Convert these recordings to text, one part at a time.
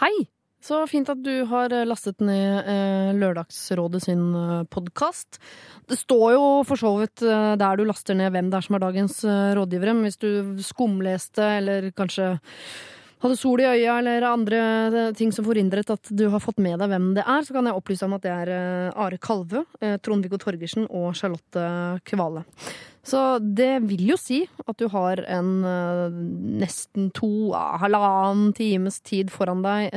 Hei! Så fint at du har eh, lastet ned eh, Lørdagsrådet sin eh, podkast. Det står jo for så vidt eh, der du laster ned hvem det er som er dagens rådgivere, men hvis du skumleste eller kanskje hadde sol i øya eller andre eh, ting som forhindret at du har fått med deg hvem det er, så kan jeg opplyse om at det er eh, Are Kalve, eh, Trond-Viggo Torgersen og Charlotte Kvale. Så det vil jo si at du har en nesten to, halvannen times tid foran deg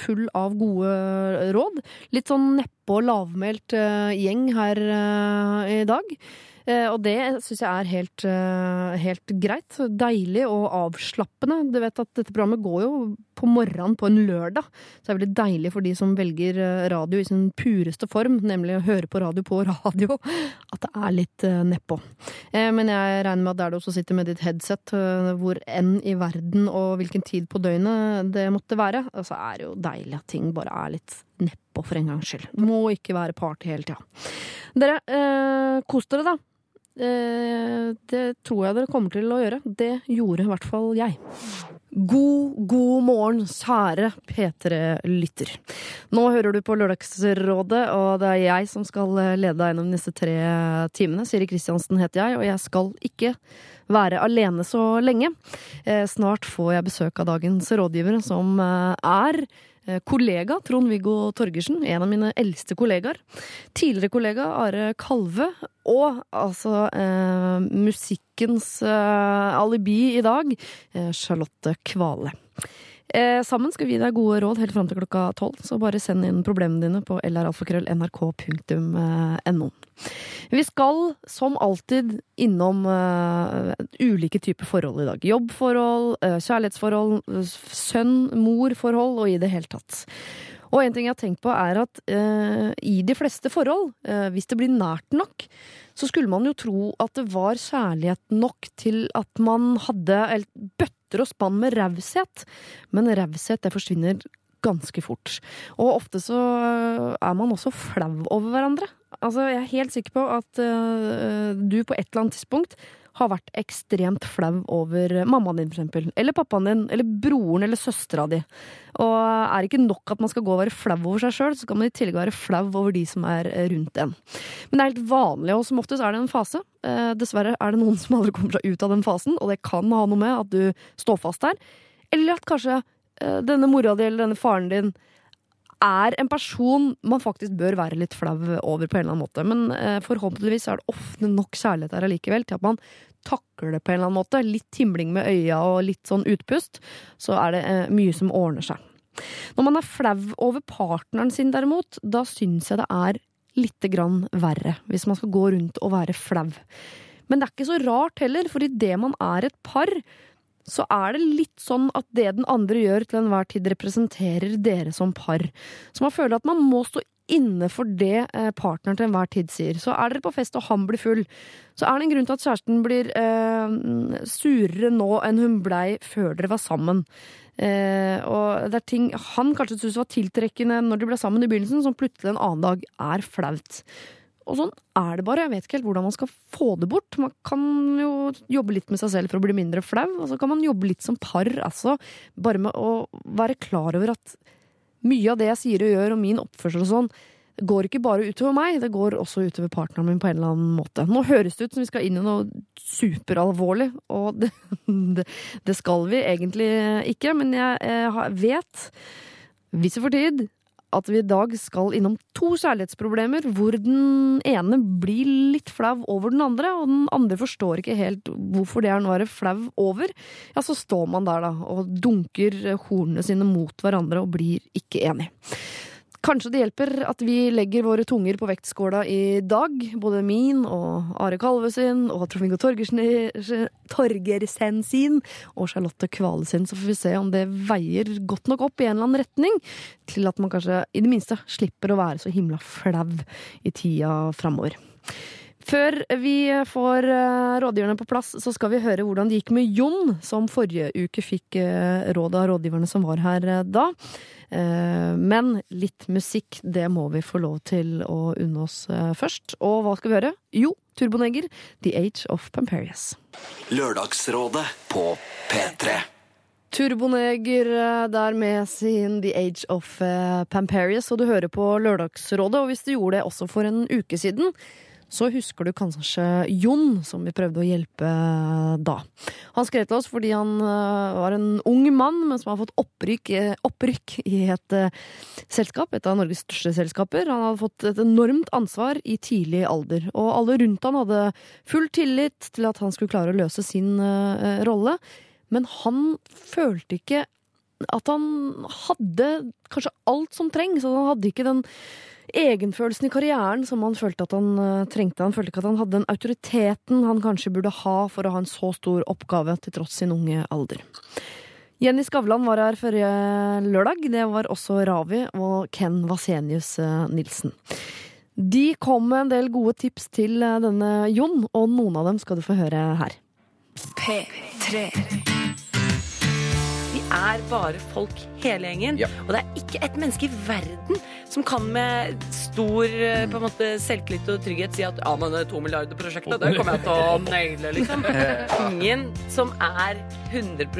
full av gode råd. Litt sånn neppe og lavmælt gjeng her i dag. Eh, og det syns jeg er helt, eh, helt greit. Deilig og avslappende. Du vet at dette programmet går jo på morgenen på en lørdag. Så det er veldig deilig for de som velger eh, radio i sin pureste form, nemlig å høre på radio på radio, at det er litt nedpå. Men jeg regner med at der du også sitter med ditt headset, hvor enn i verden og hvilken tid på døgnet det måtte være, så er det jo deilig at ting bare er litt nedpå for en gangs skyld. Må ikke være party hele tida. Dere, eh, kos dere, da. Eh, det tror jeg dere kommer til å gjøre. Det gjorde i hvert fall jeg. God, god morgen, kjære P3-lytter. Nå hører du på Lørdagsrådet, og det er jeg som skal lede deg gjennom disse tre timene. Siri Kristiansen heter jeg, og jeg skal ikke være alene så lenge. Eh, snart får jeg besøk av dagens rådgivere, som eh, er kollega Trond-Viggo Torgersen, en av mine eldste kollegaer. Tidligere kollega Are Kalve, og altså eh, musikkens eh, alibi i dag, eh, Charlotte Kvale. Eh, sammen skal vi gi deg gode råd helt fram til klokka tolv, så bare send inn problemene dine på lralfakrøll.nrk.no. Vi skal som alltid innom eh, ulike typer forhold i dag. Jobbforhold, eh, kjærlighetsforhold, sønn-mor-forhold og i det hele tatt. Og en ting jeg har tenkt på er at eh, i de fleste forhold, eh, hvis det blir nært nok, så skulle man jo tro at det var kjærlighet nok til at man hadde el- bøtter og spann med raushet. Men raushet, det forsvinner ganske fort. Og ofte så øh, er man også flau over hverandre. Altså, jeg er helt sikker på at uh, du på et eller annet tidspunkt har vært ekstremt flau over mammaen din, for eksempel. Eller pappaen din, eller broren eller søstera di. Og er det ikke nok at man skal gå og være flau over seg sjøl, så skal man i tillegg være flau over de som er eh, rundt en. Men det er helt vanlig, og som oftest er det en fase. Eh, dessverre er det noen som aldri kommer seg ut av den fasen, og det kan ha noe med at du står fast der. Eller at kanskje eh, denne mora di eller denne faren din er en person man faktisk bør være litt flau over på en eller annen måte. Men eh, forhåpentligvis er det ofte nok kjærlighet her allikevel til at man takler det på en eller annen måte. Litt himling med øya og litt sånn utpust, så er det mye som ordner seg. Når man er flau over partneren sin derimot, da syns jeg det er lite grann verre. Hvis man skal gå rundt og være flau. Men det er ikke så rart heller, for idet man er et par, så er det litt sånn at det den andre gjør til enhver tid representerer dere som par. Så man føler at man må stå inne for det eh, partneren til enhver tid sier. Så er dere på fest og han blir full, så er det en grunn til at kjæresten blir eh, surere nå enn hun blei før dere var sammen. Eh, og det er ting han kanskje syntes var tiltrekkende når de ble sammen i begynnelsen, som plutselig en annen dag er flaut. Og sånn er det bare. Jeg vet ikke helt hvordan man skal få det bort. Man kan jo jobbe litt med seg selv for å bli mindre flau, og så kan man jobbe litt som par, altså. Bare med å være klar over at mye av det jeg sier og gjør, og min oppførsel og sånn, går ikke bare utover meg, det går også utover partneren min på en eller annen måte. Nå høres det ut som vi skal inn i noe superalvorlig, og det, det, det skal vi egentlig ikke, men jeg, jeg vet, hvis vi får tid, at vi i dag skal innom to kjærlighetsproblemer hvor den ene blir litt flau over den andre, og den andre forstår ikke helt hvorfor det er noe å være flau over. Ja, så står man der da og dunker hornene sine mot hverandre og blir ikke enig. Kanskje det hjelper at vi legger våre tunger på vektskåla i dag. Både min og Are Kalve sin og Trond-Viggo Torgersen sin og Charlotte Kvale sin. Så får vi se om det veier godt nok opp i en eller annen retning til at man kanskje i det minste slipper å være så himla flau i tida framover. Før vi får eh, rådgiverne på plass, så skal vi høre hvordan det gikk med Jon, som forrige uke fikk eh, råd av rådgiverne som var her eh, da. Men litt musikk, det må vi få lov til å unne oss først. Og hva skal vi høre? Jo, Turboneger, The Age of Pamperius. Lørdagsrådet på P3. Turboneger der med sin The Age of Pamperius, og du hører på Lørdagsrådet. Og hvis du gjorde det også for en uke siden, så husker du kanskje Jon, som vi prøvde å hjelpe eh, da. Han skrev til oss fordi han var en ung mann, men som har fått opprykk, opprykk i et selskap, et av Norges største selskaper. Han hadde fått et enormt ansvar i tidlig alder, og alle rundt han hadde full tillit til at han skulle klare å løse sin rolle. Men han følte ikke at han hadde kanskje alt som trengs. Han hadde ikke den egenfølelsen i karrieren som han følte at han uh, trengte. Han følte ikke at han hadde den autoriteten han kanskje burde ha for å ha en så stor oppgave til tross sin unge alder. Jenny Skavlan var her forrige lørdag. Det var også Ravi og Ken Vasenius uh, Nilsen. De kom med en del gode tips til uh, denne Jon, og noen av dem skal du få høre her. P3 Vi er bare folk hele gjengen. Ja. Og det er ikke et menneske i verden som kan med stor eh, på en måte, selvtillit og trygghet si at ja, men det to milliarder-prosjektet, det kommer jeg til å naile, liksom. Ingen som er 100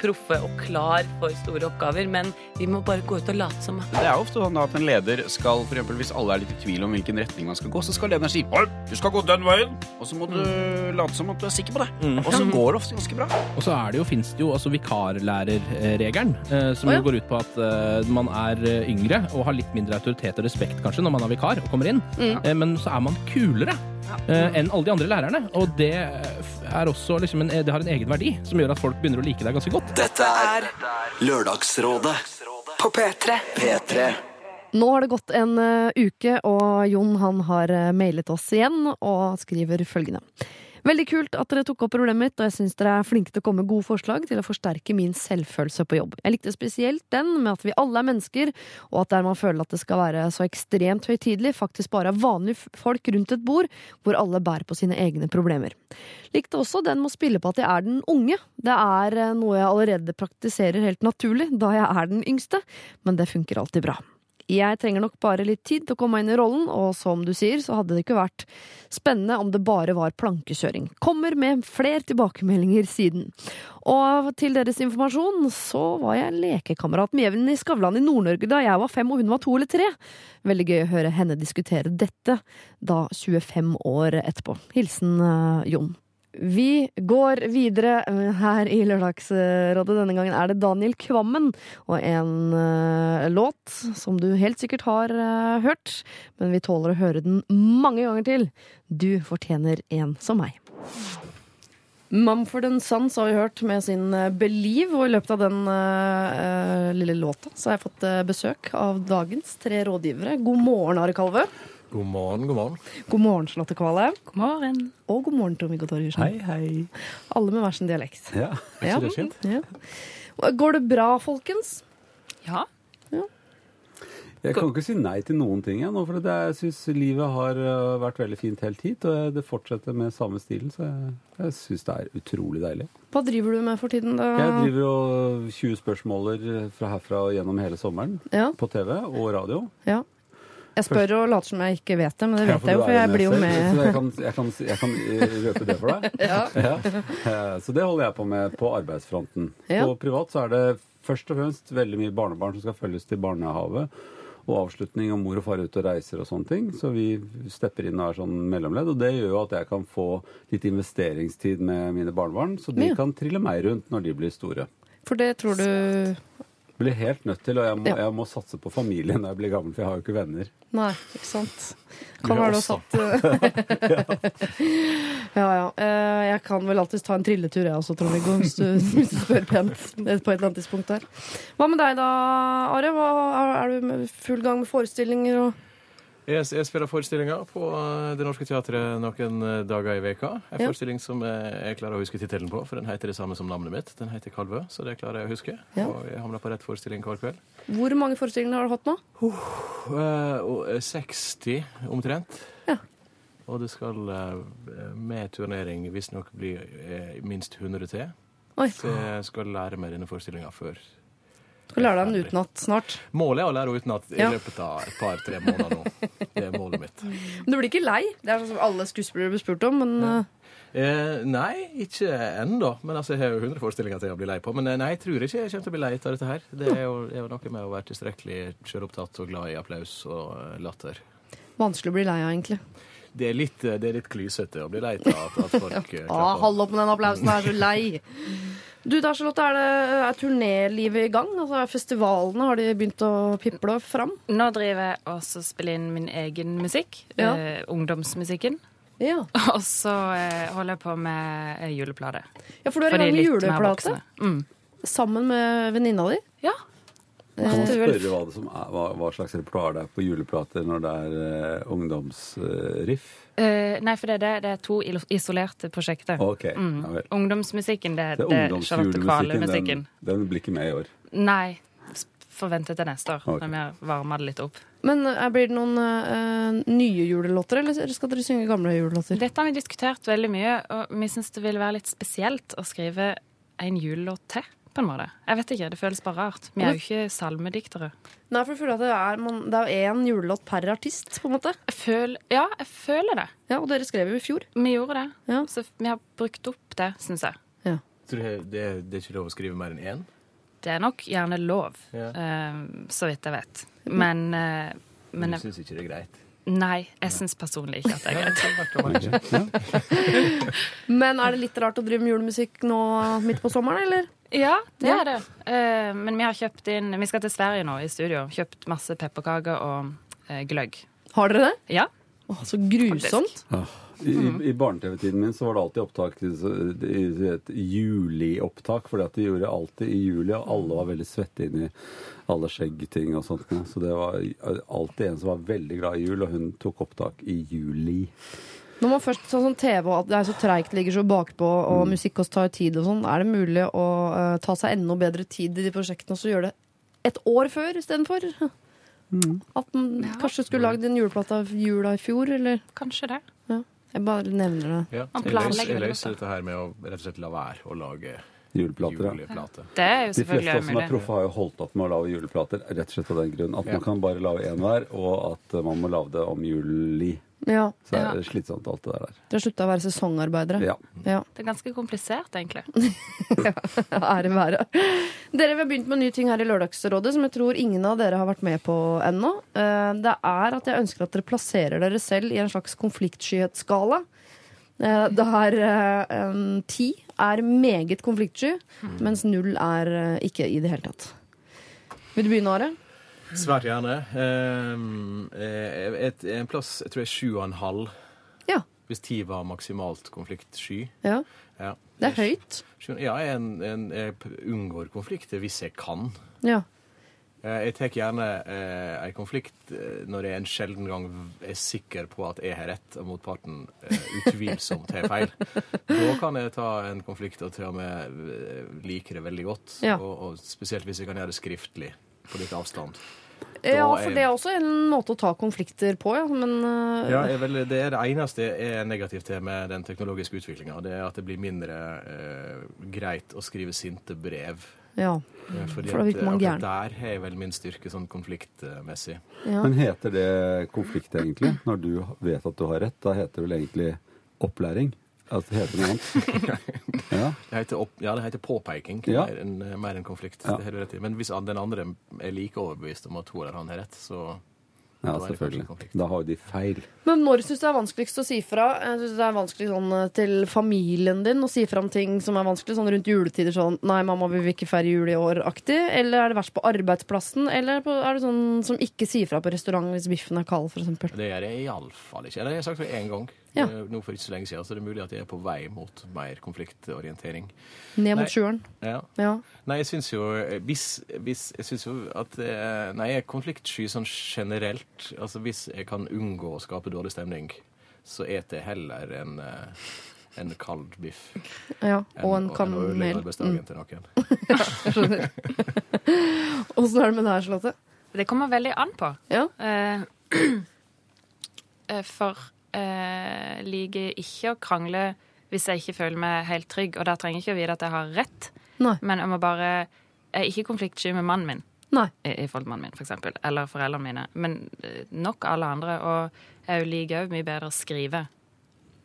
proffe og klar for store oppgaver, men vi må bare gå ut og late som. Det er ofte sånn at en leder skal, for eksempel, hvis alle er litt i tvil om hvilken retning man skal gå, så skal lederen si Oi, du skal gå den veien, og så må du mm. late som at du er sikker på det. Mm. Og så går det ofte ganske bra. Og så er det jo, finnes det jo altså vikarlærerregelen, eh, som oh, ja. går ut på at eh, man er eh, yngre og har litt mindre autoritet og respekt kanskje når man er vikar og kommer inn, mm. eh, men så er man kulere. Uh, enn alle de andre lærerne. Og det er også liksom en, det har en egen verdi som gjør at folk begynner å like deg ganske godt. Dette er Lørdagsrådet på P3. P3. Nå har det gått en uke, og Jon han har mailet oss igjen og skriver følgende. Veldig kult at dere tok opp problemet mitt, og jeg syns dere er flinke til å komme med gode forslag til å forsterke min selvfølelse på jobb. Jeg likte spesielt den med at vi alle er mennesker, og at der man føler at det skal være så ekstremt høytidelig, faktisk bare er vanlige folk rundt et bord hvor alle bærer på sine egne problemer. Likte også den med å spille på at jeg er den unge. Det er eh, noe jeg allerede praktiserer helt naturlig, da jeg er den yngste, men det funker alltid bra. Jeg trenger nok bare litt tid til å komme inn i rollen, og som du sier, så hadde det ikke vært spennende om det bare var plankekjøring. Kommer med flere tilbakemeldinger siden. Og til deres informasjon så var jeg lekekamerat med Jevn i Skavlan i Nord-Norge da jeg var fem og hun var to eller tre. Veldig gøy å høre henne diskutere dette da 25 år etterpå. Hilsen uh, Jon. Vi går videre her i Lørdagsrådet. Denne gangen er det Daniel Kvammen og en uh, låt som du helt sikkert har uh, hørt, men vi tåler å høre den mange ganger til. Du fortjener en som meg. Mumford Sons har vi hørt med sin uh, Believe, og i løpet av den lille låta så har jeg fått besøk av dagens tre rådgivere. God morgen, Are Kalvø. God morgen, god morgen. God morgen, Charlotte Kvale. God morgen. Og god morgen, Tom Viggo Torgersen. Hei, hei. Alle med hver sin dialekt. Ja, er ikke det fint? Ja. Går det bra, folkens? Ja. ja. Jeg kan ikke si nei til noen ting ennå, for jeg syns livet har øh, vært veldig fint helt hit. Og det fortsetter med samme stilen, så jeg, jeg syns det er utrolig deilig. Hva driver du med for tiden, da? Jeg driver og 20 spørsmåler fra herfra og gjennom hele sommeren ja. på TV og radio. Ja. Jeg spør og later som jeg ikke vet det, men det vet jeg jo, for jeg blir jo med. Så jeg kan, jeg, kan, jeg kan, røpe det for deg. ja. Ja. Eh, så det holder jeg på med på arbeidsfronten. Ja. På privat så er det først og fremst veldig mye barnebarn som skal følges til barnehage. Og avslutning om mor og far ute og reiser og sånne ting. Så vi stepper inn og er sånn mellomledd. Og det gjør jo at jeg kan få litt investeringstid med mine barnebarn, så de kan trille meg rundt når de blir store. For det tror du blir helt nødt til, og jeg må, ja. jeg må, satse på familien når jeg blir gammel, for jeg har jo ikke venner. Nei, ikke sant. Kan være du har satt Ja ja. Eh, jeg kan vel alltids ta en trilletur, jeg også, Trond-Viggo, hvis, hvis, du spør pent på et eller annet tidspunkt der. Hva med deg da, Are? Hva, er du i full gang med forestillinger og jeg, jeg spiller forestillinger på eh, Det Norske Teatret noen eh, dager i veka. En ja. forestilling som jeg klarer å huske tittelen på, for den heter det samme som navnet mitt. Den heter Kalvø, så det klarer jeg å huske. Ja. Og jeg hamler på rett forestilling hver kveld. Hvor mange forestillinger har du hatt nå? Uh, 60 omtrent. Ja. Og det skal med turnering visstnok bli minst 100 til. Oi. Så jeg skal lære meg denne forestillinga før Skal lære deg den utenat snart. Målet er å lære utenat i Ja. løpet av et par-tre måneder nå. Det er målet mitt. Men du blir ikke lei? Det er sånn som alle skuespillere blir spurt om, men ja. Eh, nei, ikke ennå. Men altså, jeg har jo 100 forestillinger til å bli lei på. Men eh, nei, jeg tror ikke jeg kommer til å bli lei av dette her. Det er jo, er jo noe med å være tilstrekkelig sjølopptatt og glad i applaus og eh, latter. vanskelig å bli lei av, egentlig. Det er litt, eh, det er litt klysete å bli lei av at, at folk eh, Ah, hold opp med den applausen, jeg er så lei. Du da, Charlotte, er, det, er turnélivet i gang? Altså, Festivalene har de begynt å piple fram? Nå driver jeg også og spiller inn min egen musikk. Ja. Eh, ungdomsmusikken. Ja. Og så eh, holder jeg på med eh, juleplate. ja, for du er i gang med juleplate. Mm. sammen med venninna di. Ja. Kan man Det er vel- spørre hva, det som er, hva, hva slags repertoar det er på juleplater når det er uh, ungdomsriff? Uh, nei, for det er, det, det er to isolerte prosjekter. Ok, ja vel. Ungdomsmusikken, det, Det er Charlotte. Kvale-musikken. Den, den blir ikke med i år. Nei, forventet til neste år, okay. når vi har varma det litt opp. Men eh, blir det noen uh, nye julelåter, eller skal dere synge gamle julelåter? Dette har vi diskutert veldig mye, og vi syns det ville være litt spesielt å skrive en julelåt til, på en måte. Jeg vet ikke, det føles bare rart. Vi er jo ikke salmediktere. Nei, for jeg føler at det er, man, det er én julelåt per artist, på en måte. Jeg føl, ja, jeg føler det. Ja, Og dere skrev jo i fjor. Vi gjorde det. Ja. Så vi har brukt opp det, syns jeg. Tror det, det, det er ikke lov å skrive mer enn én? Det er nok gjerne lov, Ja. uh, så vidt jeg vet. Men, uh, men Men du syns ikke det er greit? nei, jeg syns personlig ikke at det er greit. Men er det litt rart å drive med julemusikk nå midt på sommeren, eller? Ja, det Ja. er det. Uh, men vi har kjøpt inn Vi skal til Sverige nå i studio. Kjøpt masse pepperkaker og uh, gløgg. Har dere det? Ja. Åh, så grusomt. I, i, i barne-TV-tiden min så var det alltid opptak til i et juliopptak, at de gjorde alltid i juli, og alle var veldig svette inni i alle skjeggting og sånt. Så det var alltid en som var veldig glad i jul, og hun tok opptak i juli. Når man først, sånn TV og at det er så treigt, ligger så bakpå, og musikk også tar tid og sånn, er det mulig å eh, ta seg enda bedre tid i de prosjektene og så gjøre det et år før istedenfor? At man kanskje skulle lagd en juleplate av jula i fjor, eller? Kanskje det. Jeg bare nevner det. Ja. Man planlegger løser, det løser dette her med å rett og slett la være å lage Juleplater, ja. Det er jo De fleste av oss som er proffe, har jo holdt opp med å lage juleplater rett og slett av den grunn at Ja. man kan bare lage én hver, og at man må lage det om juli. Ja. Så er det slitsomt, alt det der. Dere har slutta å være sesongarbeidere? Ja. ja. Det er ganske komplisert, egentlig. Ære være. Dere, Vi har begynt med en ny ting her i Lørdagsrådet som jeg tror ingen av dere har vært med på ennå. Eh, Det er at jeg ønsker at dere plasserer dere selv i en slags konfliktskyhetsskala. Eh, Der eh, ti er meget konfliktsky, mens null er ikke i det hele tatt. Vil du begynne, Are? Svært gjerne. Um, et, en plass jeg tror jeg er sju og en halv. Ja. Hvis ti var maksimalt konfliktsky. ja. Ja. Det er høyt. Ja, jeg, en, en, jeg unngår konflikter hvis jeg kan. Ja. Eh, Jeg tar gjerne eh, en konflikt eh, når jeg en sjelden gang er sikker på at jeg har rett, og motparten eh, utvilsomt har feil. Da kan jeg ta en konflikt og til og med liker like det veldig godt. Ja. Og, og spesielt hvis jeg kan gjøre det skriftlig på litt avstand. Ja, for det er også en måte å ta konflikter på, ja. Men uh... Ja, er vel, det er det eneste jeg er negativt til med den teknologiske utviklinga. Det er at det blir mindre uh, greit å skrive sinte brev. ja. Eh, Fordi For da virker man gæren. der har jeg vel min styrke sånn konfliktmessig. ja. Men heter det konflikt egentlig? Når du vet at du har rett, da heter det vel egentlig opplæring? Altså det heter noe annet? Ja. Det heter, opp, ja, det heter påpeking Ja. mer enn en enn konflikt. Ja. Det har du rett i. Men hvis den andre er like overbevist om at hun eller han har rett, så ja, Da selvfølgelig. Da har jo de feil. Men når syns du det er vanskeligst å si fra? Jeg synes det er vanskelig sånn eh, til familien din å si fra om ting som er vanskelig, sånn rundt juletider sånn 'Nei, mamma, vi vil ikke feire jul i år'-aktig? Eller er det verst på arbeidsplassen? Eller er det sånn som ikke sier fra på restaurant hvis biffen er kald, f.eks.? Det gjør jeg iallfall ikke. Eller jeg har sagt det én gang. Ja. eh, Nå for ikke så lenge siden, så det er mulig at jeg er på vei mot mer konfliktorientering. Ned mot sjøen? sjueren? Ja. Ja. Nei, jeg syns jo eh, hvis, hvis, Jeg syns jo at eh, Nei, jeg er konfliktsky sånn generelt. Altså hvis jeg kan unngå å skape dårlig stemning, så eter jeg heller en, en kald biff. ja. Og en en kanel. arbeidsdagen Mm. til noen. Åssen er det med det her, Charlotte? Det kommer veldig an på. Ja. Eh, eh, for eh, liker ikke å krangle hvis jeg ikke føler meg helt trygg, og da trenger jeg ikke å vite at jeg har rett, Nei. men jeg må bare jeg er ikke konfliktsky med mannen min. Nei. I, i forhold til mannen min, for eksempel. Eller foreldrene mine. Men eh, nok alle andre. Og jeg liker òg mye bedre å skrive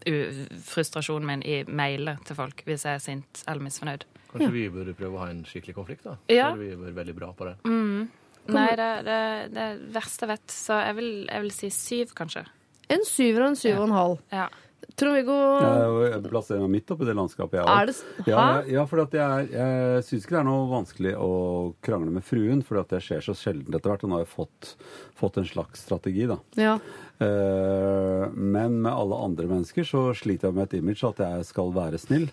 u- frustrasjonen min i mailer til folk hvis jeg er sint eller misfornøyd. Kanskje vi burde prøve å ha en skikkelig konflikt, da? Ja. Så hadde vi vært veldig bra på det. Nei, det er det, det er det verste jeg vet. Så jeg vil, jeg vil si syv, kanskje. En syver og en syv og en halv. Ja. Trond-Viggo Jeg plasserer meg midt oppi det landskapet, jeg òg. Ja, ja, for at jeg, jeg syns ikke det er noe vanskelig å krangle med fruen, for at det skjer så sjelden etter hvert. Og nå har jeg fått, fått en slags strategi, da. Ja. Eh, men med alle andre mennesker så sliter jeg med et image at jeg skal være snill.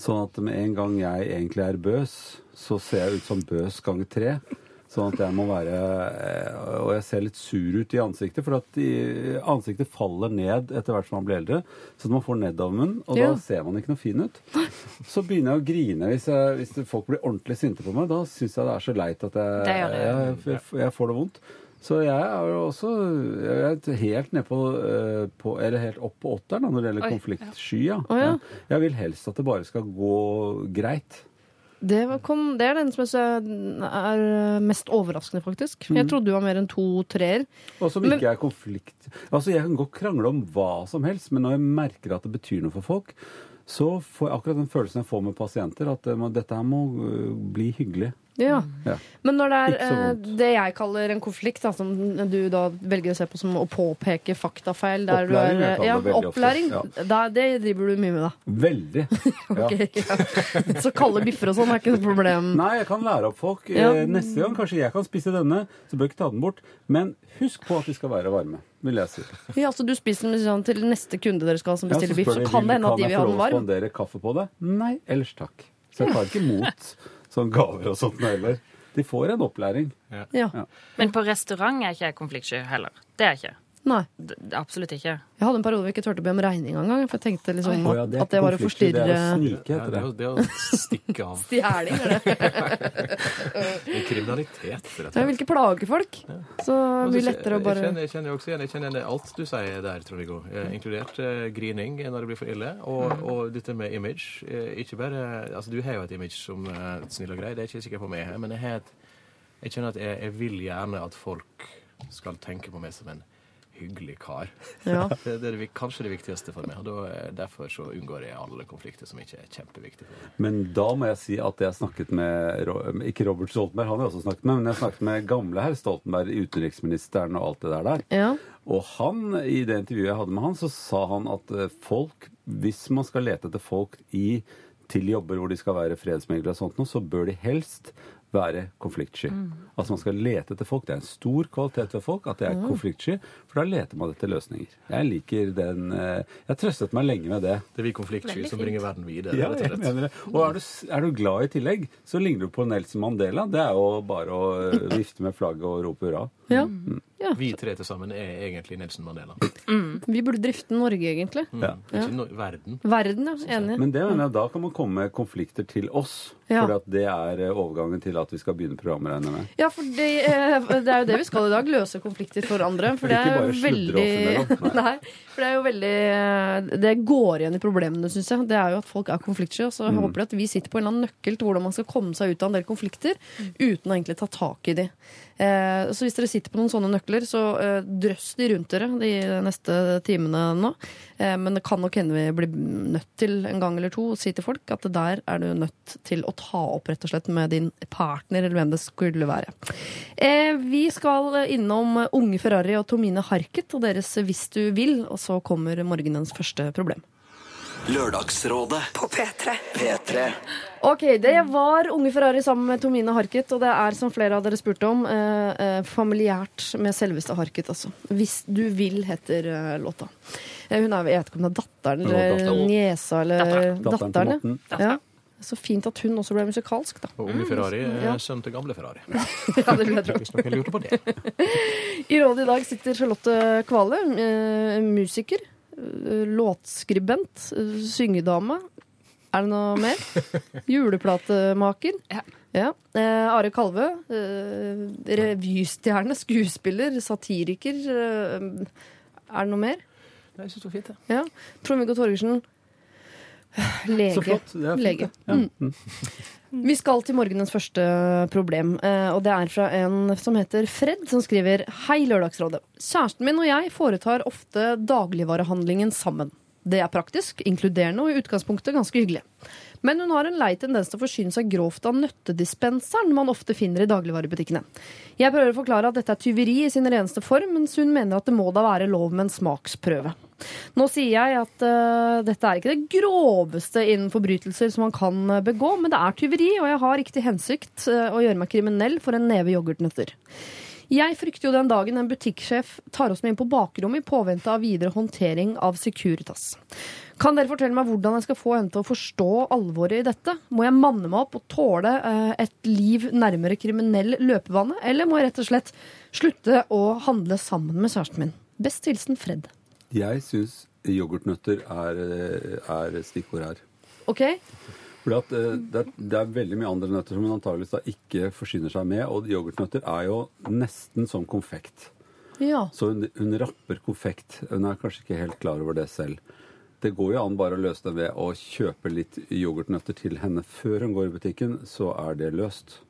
Sånn at med en gang jeg egentlig er bøs, så ser jeg ut som bøs ganger tre. Sånn at jeg må være eh, Og jeg ser litt sur ut i ansiktet, for at ansiktet faller ned etter hvert som man blir eldre. Så man får nedovermunn, og Ja. da ser man ikke noe fin ut. Så begynner jeg å grine hvis, jeg, hvis folk blir ordentlig sinte på meg. Da syns jeg det er så leit at jeg, Det det. jeg, jeg, jeg får det vondt. Så jeg er jo også jeg er helt ned på, eh, på Eller helt opp på åtteren når det gjelder konfliktsky. Ja. Jeg vil helst at det bare skal gå greit. Det, kom, det er den som jeg er mest overraskende, faktisk. Jeg trodde du var mer enn to treer. Og som Men- ikke er konflikt Altså, Jeg kan godt krangle om hva som helst, men når jeg merker at det betyr noe for folk, så får jeg akkurat den følelsen jeg får med pasienter, at det dette her må øh, bli hyggelig. Ja. Ja. Men når det er eh, det jeg kaller en konflikt, da, som du da velger å se på som å påpeke faktafeil der Opplæring, du er, ja, Opplæring. ja. Da, det driver du mye med, da. Veldig. Ja. Ja. Så kalde biffer og sånn er ikke noe problem. Nei, jeg kan lære opp folk. Ja. Eh, Neste gang kanskje jeg kan spise denne, så bør jeg ikke ta den bort. Men husk på at de skal være varme, vil jeg si. Ja, så du spiser den sånn, til neste kunde dere skal ha som bestiller så biff, så kan det hende at de vil ha få den lov å få spandere kaffe på det? Nei, ellers takk. Så jeg tar ikke imot sånne gaver og sånt heller. De får en opplæring. Ja. Men på restaurant er ikke jeg konfliktsky heller. Det er jeg ikke. Nei. D absolutt ikke. Jeg hadde en periode hvor jeg ikke turte å be om regning engang. For jeg tenkte liksom oh, ja, at, det er at det var å forstyrre det er å snike, Ja, det, er det. å, det er å stikke av. Stjeling, er det. Det er kriminalitet, rett Jeg vil ikke plage folk. Så mye lettere å Jeg bare kjenner, jeg kjenner også igjen jeg kjenner alt du sier der, Trond-Viggo. Eh, Inkludert eh, grining når det blir for ille. Og, Mm. og dette med image. Eh, ikke bare, altså Du har jo et image som eh, snill og grei, det er ikke sikkert på meg, men jeg, har et, jeg kjenner at jeg, jeg vil gjerne at folk skal tenke på meg som en hyggelig kar. Ja. Det, det er det, kanskje det viktigste for meg. og da, Derfor så unngår jeg alle konflikter som ikke er kjempeviktige for meg. Men da må jeg si at jeg snakket med Ikke Robert Stoltenberg, han har jeg også snakket med, men jeg snakket med gamle herr Stoltenberg, utenriksministeren og alt det der der. Ja. Og han, i det intervjuet jeg hadde med han, så sa han at eh, folk, hvis man skal lete etter folk i, til jobber hvor de skal være fredsmeglere og sånt noe, så bør de helst være konfliktsky. Altså man skal lete etter folk. Det er en stor kvalitet ved folk at de er konfliktsky, for da leter man etter løsninger. Jeg liker den eh, Jeg har trøstet meg lenge med det. Det er vi konfliktsky som bringer verden videre. Ja, og jeg mener det. Og er du, er du glad i tillegg, så ligner du på Nelson Mandela. Det er jo bare å eh, vifte med flagget og rope hurra. ja. Vi tre til sammen er egentlig Nelson Mandela. Vi burde drifte Norge, egentlig. Mm. Ikke no verden. Verden, ja. Enig. Men det jeg, da kan man komme med konflikter til oss. Ja. For det er eh, overgangen til at vi skal begynne programmet, regner jeg med. Ja, for det, eh, det er jo det vi skal i dag. Løse konflikter for andre. For det er jo veldig. Nei, for det er jo veldig eh, Det går igjen i problemene, syns jeg. Det er jo at folk er konfliktsky. Og så Mm. håper jeg at vi sitter på en eller annen nøkkel til hvordan man skal komme seg ut av en del konflikter uten å egentlig ta tak i de. Eh, så hvis dere sitter på noen sånne nøkler, så eh, drøss de rundt dere de neste timene nå. Eh, men det kan nok hende vi blir nødt til en gang eller to å si til folk at det der er du nødt til å ta opp rett og slett med din partner, eller hvem det skulle være. Vi skal innom Unge Ferrari og Tomine Harket og deres Hvis du vil, og så kommer morgenens første problem. Lørdagsrådet på P3. P3. Ok, det var Unge Ferrari sammen med Tomine Harket, og det er, som flere av dere spurte om, eh, eh, familiært med selveste Harket, altså. Hvis du vil, heter eh, låta. Eh, hun er, jeg vet ikke om det er datteren eller datteren. niesa eller Datteren til datteren. ja. Ja. Så fint at hun også ble musikalsk, da. Og unge Ferrari er ja. sønn til gamle Ferrari. Ja, det vil jeg tro. Hvis noen lurte på det. I rådet i dag sitter Charlotte Kvale, eh, musiker, eh, låtskribent, eh, syngedame. Er det noe mer? Juleplatemaker. Ja. Ja. Eh, Are Kalvø, eh, revystjerne, skuespiller, satiriker. Eh, er det noe mer? Nei, Jeg syns det var fint, det. Ja. Trond-Viggo Torgersen, Lege. Så flott. Det er fint, Lege. det. Ja. Mm. Vi skal til morgenens første problem, eh, og det er fra en som heter Fred, som skriver Hei, Lørdagsrådet. Kjæresten min og jeg foretar ofte dagligvarehandlingen sammen. Det er praktisk, inkluderende og i utgangspunktet ganske hyggelig. Men hun har en lei tendens til å forsyne seg grovt av nøttedispenseren man ofte finner i dagligvarebutikkene. Jeg prøver å forklare at dette er tyveri i sin reneste form, mens hun mener at det må da være lov med en smaksprøve. Nå sier jeg at uh, dette er ikke det groveste innen forbrytelser som man kan øh, begå, men det er tyveri, og jeg har til hensikt uh, å gjøre meg kriminell for en neve yoghurtnøtter. Jeg frykter jo den dagen en butikksjef tar oss med inn på bakrommet i påvente av videre håndtering av Securitas. Kan dere fortelle meg hvordan jeg skal få henne til å forstå alvoret i dette? Må jeg manne meg opp og tåle eh, et liv nærmere kriminell løpebane, eller må jeg rett og slett slutte å handle sammen med kjæresten min? Best hilsen Fred. Jeg syns yoghurtnøtter er, er stikkord her. OK? Fordi at eh, det, er, det er veldig mye andre nøtter som hun antakeligvis da ikke forsyner seg med, og yoghurtnøtter er jo nesten som konfekt. Ja. Så hun, hun rapper konfekt. Hun er kanskje ikke helt klar over det selv. Det går jo an bare å løse det ved å kjøpe litt yoghurtnøtter til henne før hun går i butikken, så er det løst.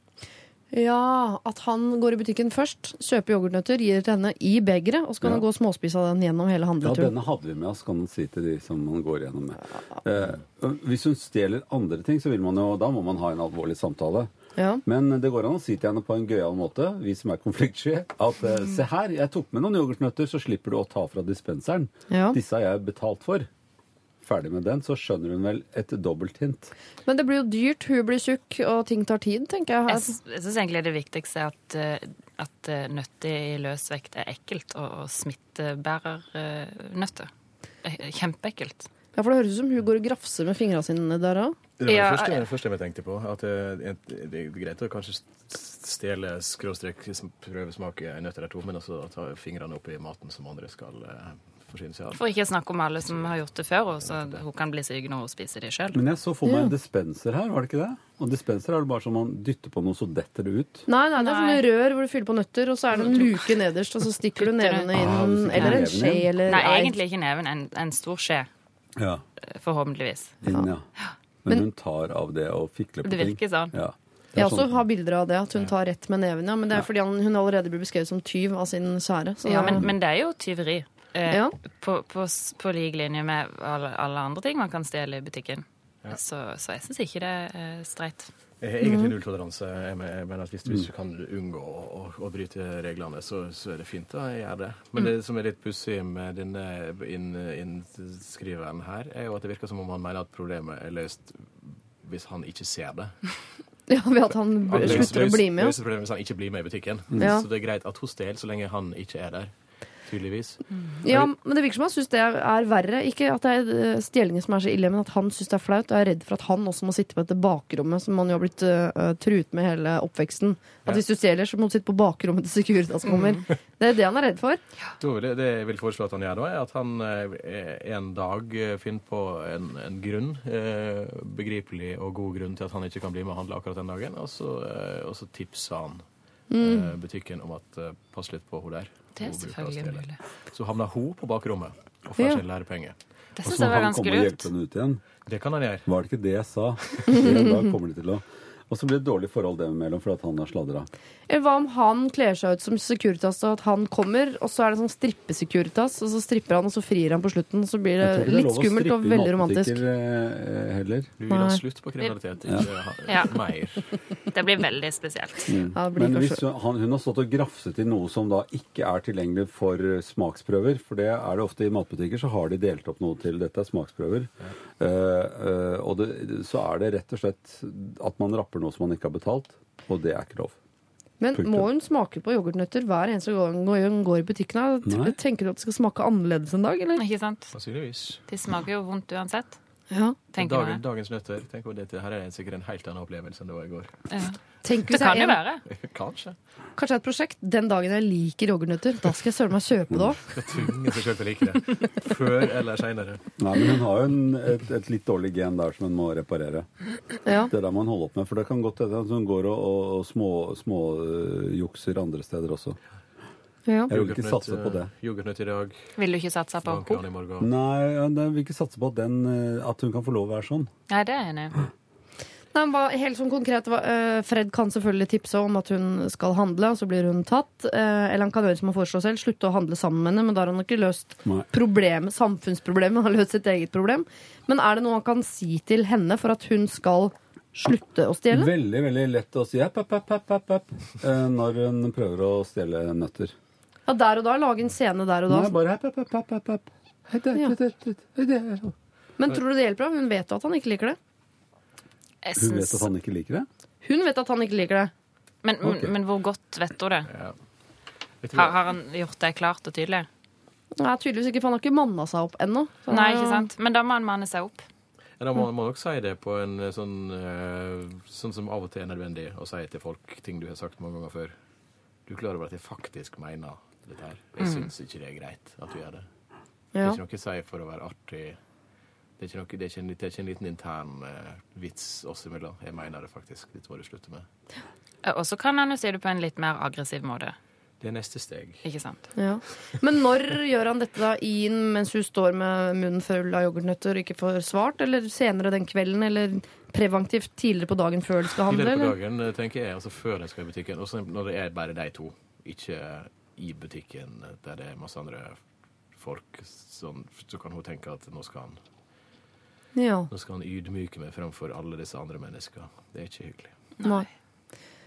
Ja, at han går i butikken først, kjøper yoghurtnøtter, gir det til henne i begeret, og så kan Ja. han gå og småspise av den gjennom hele handleturen. Ja, denne hadde vi med oss, kan man si til de som man går gjennom med. Eh, hvis hun stjeler andre ting, så vil man jo, da må man ha en alvorlig samtale. Ja. Men det går an å si til henne på en gøyal måte, vi som er konfliktsky, at eh, se her, jeg tok med noen yoghurtnøtter, så slipper du å ta fra dispenseren. Ja. Disse har jeg betalt for. Ferdig med den, så skjønner hun vel et dobbelthint. Men det blir jo dyrt, hun blir tjukk, og ting tar tid, tenker jeg. Jeg, jeg syns egentlig det viktigste er at, eh, at eh, nøtter i løs vekt er ekkelt, og, og smittebærernøtter. Eh, Kjempeekkelt. Ja, for det høres ut som hun går og grafser med fingrene sine der òg. Det var Ja, det første, jeg- det første jeg tenkte på. At det, det er greit å kanskje stjele skråstrek prøvesmake en nøtt eller to, men også ta fingrene opp i maten som andre skal eh, forsyne seg av. For ikke snakke om alle som har gjort det før, og så hun kan bli syk når hun spiser det sjøl. Men jeg så for meg en dispenser her, var det ikke det? Og dispenser er det bare som man dytter på noe, så detter det ut. Nei, nei, det er sånne rør hvor du fyller på nøtter, og så er det en luke nederst, og så stikker du nevene det. Ah, inn, eller en skje, eller Nei, egentlig ikke neven. En, en stor skje, Ja. eh, forhåpentligvis. Inn, ja. Men Men- hun tar av det og fikler på Det ting. virker sånn. Ja. Jeg er også sånn- har bilder av det, at hun tar rett med neven, ja. Men det er fordi hun allerede blir beskrevet som tyv av sin kjære. Så Ja, men, men det er jo tyveri. Eh, Ja. på, på, på lik linje med alle, alle andre ting man kan stjele i butikken. Så, så jeg syns ikke det er streit. Jeg har egentlig nulltoleranse. Jeg men- mener at hvis, hvis du kan unngå å, å, å bryte reglene, så, så er det fint å gjøre det. Men det som er litt pussig med denne inn- her, er jo at det virker som om han mener at problemet er løst hvis han ikke ser det. ja, ved at han slutter å bli med. løser problemet hvis han ikke blir med i butikken. Ja. Så det er greit at hun stjeler så lenge han ikke er der. Tydeligvis. Ja, men det virker som han syns det er, er verre. Ikke at det er eh, stjelingen som er så ille, men at han syns det er flaut. Og er redd for at han også må sitte på dette bakrommet som han jo har blitt uh, truet med hele oppveksten. At Ja. hvis du stjeler, så må du sitte på bakrommet til Securitas kommer. Det er det han er redd for. Vil det jeg vil foreslå at han gjør da, er at han en dag finner på en, en grunn, begripelig og god grunn til at han ikke kan bli med og handle akkurat den dagen, og så, og så tipser han mm. butikken om at pass litt på hun der. Det er selvfølgelig mulig. Så havna hun på bakrommet og får Ja. sin lærepenge. Det syns så jeg var han ganske komme og lurt. hjelpe henne ut igjen. Det kan han gjøre. Var det ikke det jeg sa? En dag kommer de til å Og så blir det et dårlig forhold dem imellom fordi at han har sladra. Eller hva om han kler seg ut som Securitas, og at han kommer, og så er det sånn strippe-Securitas, og så stripper han, og så frir han på slutten, og så blir det Jeg tror ikke det er litt lov å skummelt og strippe veldig romantisk. matbutikker, eh, heller. Du vil ha slutt på kriminalitet, ikke Ja. mer. Det blir veldig spesielt. Ja, blir Men hvis hun, hun har stått og grafset i noe som da ikke er tilgjengelig for eh, smaksprøver, for det er det ofte i matbutikker, så har de delt opp noe til dette er smaksprøver. Uh, uh, og det, så er det rett og slett at man rapper noe som man ikke har betalt, og det er ikke lov. Men Punktum. må hun smake på yoghurtnøtter hver eneste gang hun går i butikken? Tenker du at det skal smake annerledes en dag, eller? Ikke sant? Det De smaker jo vondt uansett, Ja. Dag, jeg. dagens nøtter. Tenk om dette her er sikkert en helt annen opplevelse enn det var i går. Ja. Tenk Det kan jo være. Kanskje. kanskje et prosjekt den dagen jeg liker yoghurtnøtter. Da skal jeg søren meg kjøpe det òg. Til å like det. Før eller seinere. Nei, men hun har jo en, et, et litt dårlig gen der som hun må reparere. Ja. Det der må hun holde opp med, for det kan godt hende hun går og, og, og små, små jukser andre steder også. Ja. Jeg vil ikke satse på det. Yoghurtnøtt i dag. Vil du ikke satse på henne? Nei, jeg vil ikke satse på den, at hun kan få lov å være sånn. Nei, det er jeg enig i. helt sånn konkret, Fred kan selvfølgelig tipse om at hun skal handle, og så blir hun tatt. Eller han kan gjøre som han foreslår selv, slutte å handle sammen med henne. Men da har han ikke løst problemet, samfunnsproblemet, han har løst sitt eget problem. Men er det noe han kan si til henne for at hun skal slutte å stjele? Veldig veldig lett å si app, app, app, app, app, når hun prøver å stjele nøtter. Ja, Der og da? Lage en scene der og da? Nei, bare app, app, app, app, app. Ja. Men tror du det hjelper? Hun vet jo at han ikke liker det. Hun vet at han ikke liker det? Hun vet at han ikke liker det. Men, okay. men hvor godt vet hun det? Ja. Har, har, han gjort det klart og tydelig? Nei, tydeligvis ikke, for han har ikke manna seg opp ennå. Nei, ikke sant? Men da må han manne seg opp. Ja, da må man nok si det på en eh, sånn uh, Sånn som av og til er nødvendig å si til folk ting du har sagt mange ganger før. Du er klar over at jeg faktisk mener dette her. Jeg mm. syns ikke det er greit at du gjør det. Ja. Det er ikke noe å si for å være artig det er ikke, noe, det er ikke, en, det er ikke en, liten intern eh, vits oss imellom. Jeg mener det faktisk. Dette må du slutte med. Og så kan han jo si det på en litt mer aggressiv måte. Det er neste steg. Ikke sant. Ja. Men når gjør han dette da inn mens hun står med munnen full av yoghurtnøtter og ikke får svart? Eller senere den kvelden? Eller preventivt tidligere på dagen før det skal handle? Tidligere på dagen, tenker jeg. Altså før de skal i butikken. Og når det er bare de to. Ikke i butikken der det er masse andre folk. Sånn, så kan hun tenke at nå skal han ja. Nå skal han ydmyke meg fremfor alle disse andre menneskene. Det er ikke hyggelig. Nei.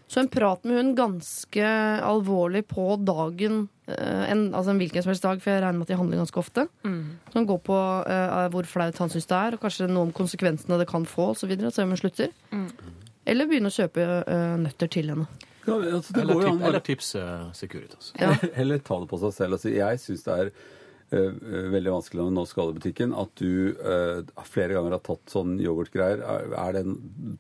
Så en prat med hun ganske alvorlig på dagen, eh, en, altså en hvilken som helst dag, for jeg regner med at de handler ganske ofte. Mm. Som går på uh, hvor flaut han syns det er, og kanskje noe om konsekvensene det kan få, osv. Så, så hun slutter. Mm. Eller begynne å kjøpe uh, nøtter til henne. Ja, altså, eller, tip, eller tipse Securitas. Ja. eller ta det på seg selv. Altså, jeg syns det er uh, veldig vanskelig når du nå skal i butikken, at du uh, flere ganger har tatt sånn yoghurtgreier.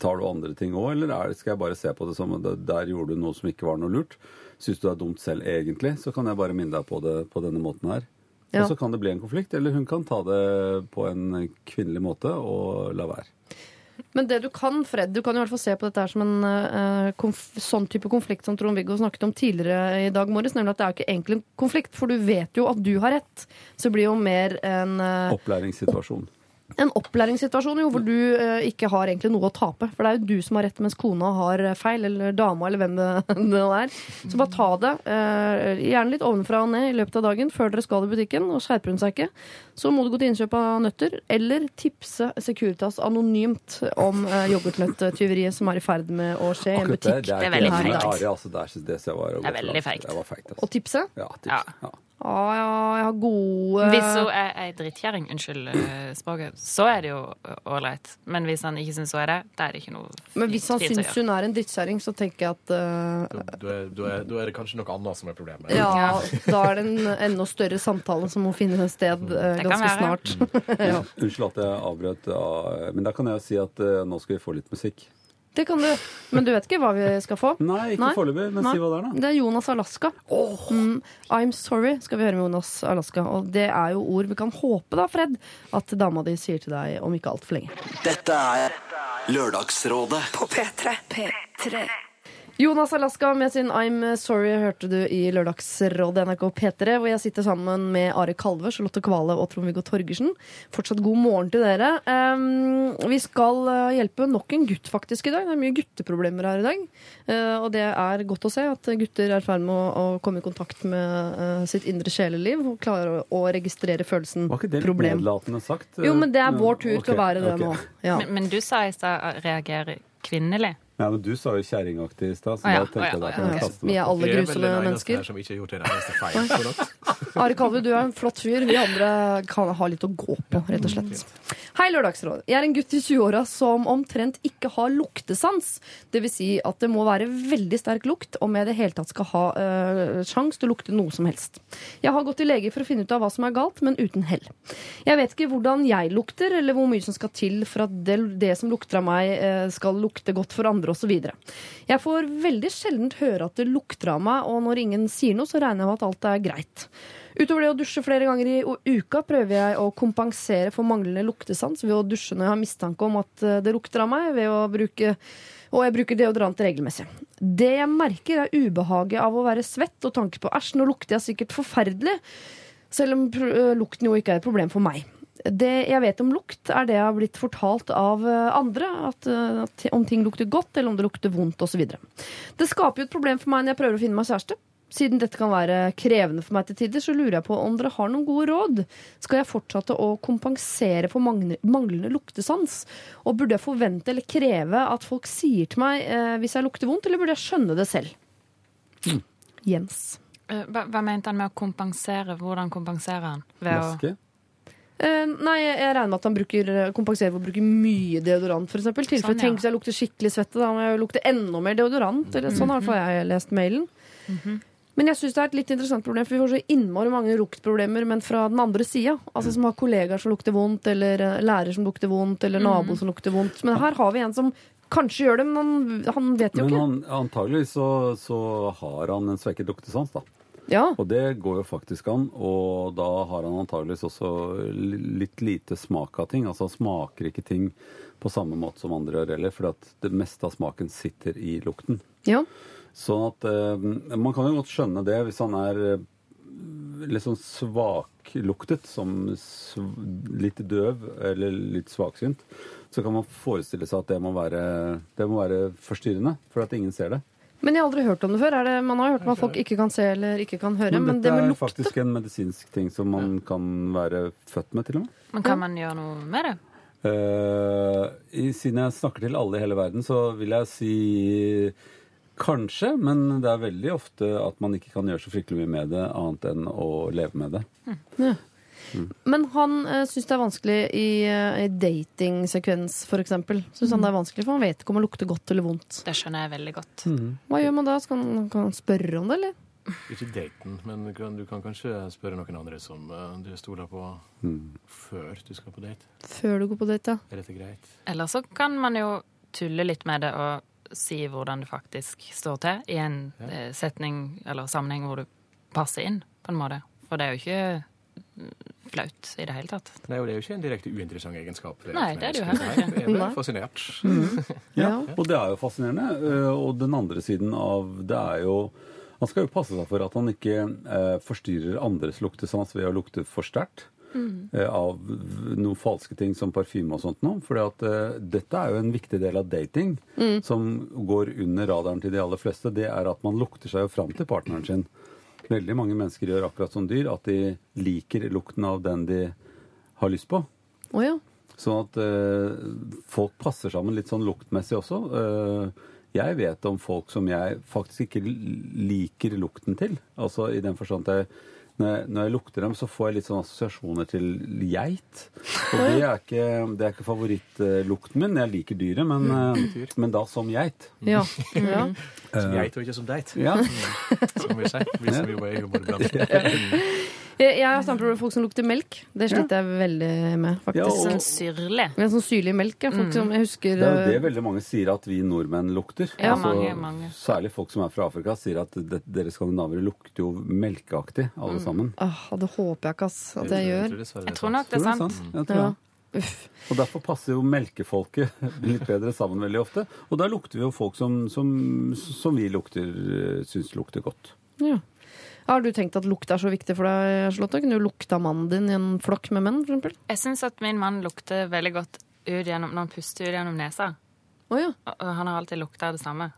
tar du andre ting òg, eller er, skal jeg bare se på det som at der gjorde du noe som ikke var noe lurt? Syns du det er dumt selv egentlig, så kan jeg bare minne deg på det på denne måten her. Ja. Og så kan det bli en konflikt, eller hun kan ta det på en kvinnelig måte og la være. Men det du kan, Fred, du kan i hvert fall se på dette som en uh, sånn type konflikt som Trond-Viggo snakket om tidligere i dag morges, nemlig at det er ikke egentlig en konflikt, for du vet jo at du har rett. Så det blir jo mer en uh, Opplæringssituasjon en opplæringssituasjon jo, hvor du eh, ikke har egentlig noe å tape. For det er jo du som har rett, mens kona har feil, eller dama, eller hvem det, det er. Så bare ta det, eh, gjerne litt ovenfra og ned i løpet av dagen før dere skal i butikken, og skjerper hun seg ikke, så må du gå til innkjøp av nøtter, eller tipse Securitas anonymt om eh, yoghurtnøttyveriet som er i ferd med å skje i en butikk. Det, er, veldig feigt. Altså, det, er, det er veldig feigt. Altså. Og tipse? Ja, tipset. Ja. Å ja, jeg har gode Hvis hun er ei drittkjerring, unnskyld uh, språket, så er det jo ålreit. Men hvis han ikke syns hun er det, da er det ikke noe Men hvis han syns hun er en drittkjerring, så tenker jeg at uh, da, er, er, det kanskje noe annet som er problemet. Ja, da er det en enda større samtale som må finne sted uh, ganske snart. ja. Unnskyld at jeg avbrøt, men da kan jeg si at nå skal vi få litt musikk. Det kan du. Men du vet ikke hva vi skal få? Nei, ikke foreløpig. Men Nei. si hva det er, da. Det er Jonas Alaska. Oh. Mm, I'm sorry skal vi høre med Jonas Alaska. Og det er jo ord vi kan håpe, da, Fred, at dama di sier til deg om ikke altfor lenge. Dette er Lørdagsrådet på P3. P3. Jonas Alaska med sin I'm Sorry hørte du i Lørdagsrådet NRK P3, hvor jeg sitter sammen med Are Kalve, Charlotte Kvale og Trond-Viggo Torgersen. Fortsatt god morgen til dere. Um, vi skal uh, hjelpe nok en gutt faktisk i dag. Det er mye gutteproblemer her i dag. Uh, og det er godt å se at gutter er i ferd med å, å, komme i kontakt med uh, sitt indre sjeleliv og klarer å, å registrere følelsen Var ikke det litt nedlatende sagt? Jo, men det er vår tur okay, til å være det okay. nå. Ja. Men, men, du sa i stad reagerer kvinnelig. Ja, men Du sa jo kjerringaktig i stad, så ah, ja. da tenkte jeg da kan jeg kaste meg. Vi er alle grusomme mennesker. Som ikke har gjort det eneste feil Are Kalve, du er en flott fyr. Vi andre kan ha litt å gå på, rett og slett. Hei, Lørdagsråd. Jeg er en gutt i 20-åra som omtrent ikke har luktesans. Det vil si at det må være veldig sterk lukt om jeg i det hele tatt skal ha øh, sjans til å lukte noe som helst. Jeg har gått til lege for å finne ut av hva som er galt, men uten hell. Jeg vet ikke hvordan jeg lukter, eller hvor mye som skal til for at det, det som lukter av meg, øh, skal lukte godt for andre osv. Jeg får veldig sjelden høre at det lukter av meg, og når ingen sier noe, så regner jeg med at alt er greit. Utover det å dusje flere ganger i uka prøver jeg å kompensere for manglende luktesans ved å dusje når jeg har mistanke om at eh, det lukter av meg, ved å bruke Og jeg bruker deodorant regelmessig. Det jeg merker, er ubehaget av å være svett og tanke på æsj, nå lukter jeg sikkert forferdelig. Selv om lukten jo ikke er et problem for meg. Det jeg vet om lukt, er det jeg har blitt fortalt av andre. At, at om ting lukter godt, eller om det lukter vondt osv. Det skaper jo et problem for meg når jeg prøver å finne meg kjæreste. Siden dette kan være krevende for meg til tider, så lurer jeg på om dere har noen gode råd. Skal jeg fortsette å kompensere for manglende luktesans? Og burde jeg forvente eller kreve at folk sier til meg eh, hvis jeg lukter vondt, eller burde jeg skjønne det selv? Mm. Jens. Eh, hva, hva, mente han med å kompensere? Hvordan kompenserer han? Maske? Uh, nei, jeg regner med at han bruker, kompenserer for å bruke mye deodorant, f.eks. Tilfelle sånn, ja. tenk hvis jeg lukter skikkelig svette, da må jeg lukte enda mer deodorant. Eller, sånn har jeg lest mailen. Mm -hmm. Men jeg syns det er et litt interessant problem, for vi får så innmari mange luktproblemer, men fra den andre sida. Altså som har kollegaer som lukter vondt, eller eh, lærer som lukter vondt, eller nabo mm. som lukter vondt. Men her har vi en som kanskje gjør det, men han, han vet jo men ikke. Men antageligvis så, så, har han en svekket luktesans, da. Ja. Og det går jo faktisk an. Og da har han antageligvis også litt lite smak av ting. Altså han smaker ikke ting på samme måte som andre gjør heller, for det meste av smaken sitter i lukten. Ja. Sånn at eh, Man kan jo godt skjønne det hvis han er eh, litt sånn svakluktet, som litt døv eller litt svaksynt. Så kan man forestille seg at det må være, det må være forstyrrende, for at ingen ser det. Men jeg har aldri hørt om det før. Det, man har hørt om at folk ikke kan se eller ikke kan høre. Men, men det med lukte er faktisk en medisinsk ting som man ja. kan være født med, til og med. Men kan man gjøre noe med det? Uh, siden jeg snakker til alle i hele verden, så vil jeg si Kanskje, men det er veldig ofte at man ikke kan gjøre så fryktelig mye med det, annet enn å leve med det. Mm. Ja. Mm. Men han uh, syns det er vanskelig i, uh, i datingsekvens, f.eks. Syns mm. han det er vanskelig, for han vet ikke om det lukter godt eller vondt. Det skjønner jeg veldig godt. Mm. Hva gjør man da? Skal han, kan han spørre om det, eller? Ikke daten, men du kan, du kan, kanskje spørre noen andre som uh, du stoler på mm. før du skal på date. Før du går på date, ja. Er dette greit? Eller så kan man jo tulle litt med det og si hvordan det faktisk står til i en ja. Eh, setning eller sammenheng hvor du passer inn, på en måte. For det er jo ikke flaut i det hele tatt. Nei, og det er jo ikke en direkte uinteressant egenskap. Det Nei, det er det jo heller ikke. Jeg ble fascinert. Mm. ja, og det er jo fascinerende. Eh, og den andre siden av det er jo Han skal jo passe seg for at han ikke eh, forstyrrer andres luktesans ved å lukte for sterkt. Mm. av noen falske ting som parfyme og sånt noe. For uh, dette er jo en viktig del av dating mm. som går under radaren til de aller fleste. Det er at man lukter seg jo fram til partneren sin. Veldig mange mennesker gjør akkurat som dyr, at de liker lukten av den de har lyst på. Oh, ja. Sånn at uh, folk passer sammen litt sånn luktmessig også. Uh, jeg vet om folk som jeg faktisk ikke liker lukten til. Altså i den forstand at jeg når jeg, når jeg, lukter dem, så får jeg litt sånn assosiasjoner til geit. Og det er ikke, det er ikke favorittlukten min. Jeg liker dyret, men, mm. men da som geit. Ja. ja. Som geit og ikke som deit. Ja. Som vi sier. Vi som jobber i humorbransjen. Jeg har samtaler med folk som lukter melk. Det sliter jeg veldig med. faktisk. Ja, sånn syrlig. Men sånn syrlig melk. Ja. Folk mm. som jeg husker Det er jo det veldig mange sier at vi nordmenn lukter. Ja, altså, mange, mange. Særlig folk som er fra Afrika, sier at det, dere skandinavere lukter jo melkeaktig, alle mm. sammen. Åh, det håper jeg ikke ass, at jeg gjør. Jeg tror nok det er sant. Jeg tror ja. Uff. Og Derfor passer jo melkefolket litt bedre sammen veldig ofte. Og da lukter vi jo folk som, som, som vi lukter, syns lukter godt. Ja. Har du tenkt at lukt er så viktig for deg, Charlotte? Kunne du lukta mannen din i en flokk med menn, f.eks.? Jeg syns at min mann lukter veldig godt gjennom, når han puster ut gjennom nesa. Oh, ja. Og han har alltid lukta det samme.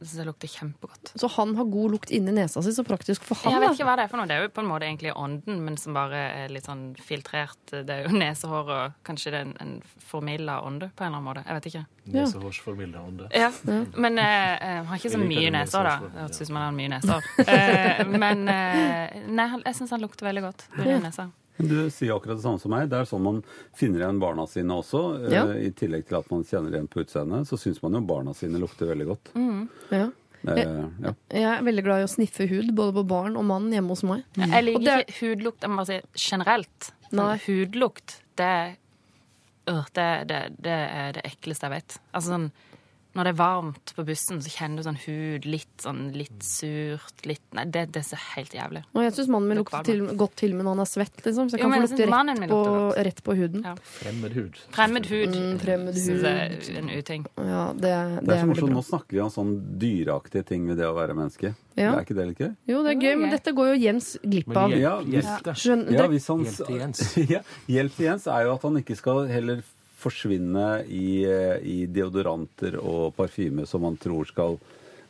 Jeg synes det lukter kjempegodt. Så han har god lukt inni nesa si, så praktisk for han? Jeg vet ikke hva det er for noe. Det er jo på en måte egentlig ånden, men som bare er litt sånn filtrert. Det er jo nesehår og kanskje det er en, en formilda ånde på en eller annen måte. Jeg vet ikke. Nesehårsformilda ånde. Ja. Men eh, eh han har ikke så mye neser, da. Det høres ut som han har mye neser. eh, men eh, nei, jeg syns han lukter veldig godt. Ja. Nesa. Du sier akkurat det samme som meg. Det er sånn man finner igjen barna sine også. Eh, ja. I tillegg til at man kjenner igjen på utseendet, så syns man jo barna sine lukter veldig godt. Mm. Ja. Jeg, ja. Jeg er veldig glad i å sniffe hud, både på barn og mann hjemme hos meg. Mm. Jeg liker ikke hudlukt jeg må bare si generelt. Nei. Hudlukt, det, øh, det, det, det, er det ekleste jeg vet. Altså sånn når det er varmt på bussen, så kjenner du sånn hud, litt sånn litt surt, litt Nei, det, det er så helt jævlig. Og jeg syns mannen min lukter til, godt til med når han er svett, liksom. Så jeg Jo, kan men få lukte rett på, rett på huden. Ja. Fremmed hud. Fremmed hud Mm, fremmed hud. jeg er en uting. Ja, det, det, Det er så veldig morsomt. bra. Nå snakker vi om sånn dyreaktige ting ved det å være menneske. Ja. Er ikke det litt gøy? Jo, det er gøy, men dette går jo Jens glipp av. hjelp, Ja, hjelp det. Hvis han, Hjelp til Jens. ja, hjelp til Jens er jo at han ikke skal heller forsvinne i, eh, i deodoranter og parfyme som man tror skal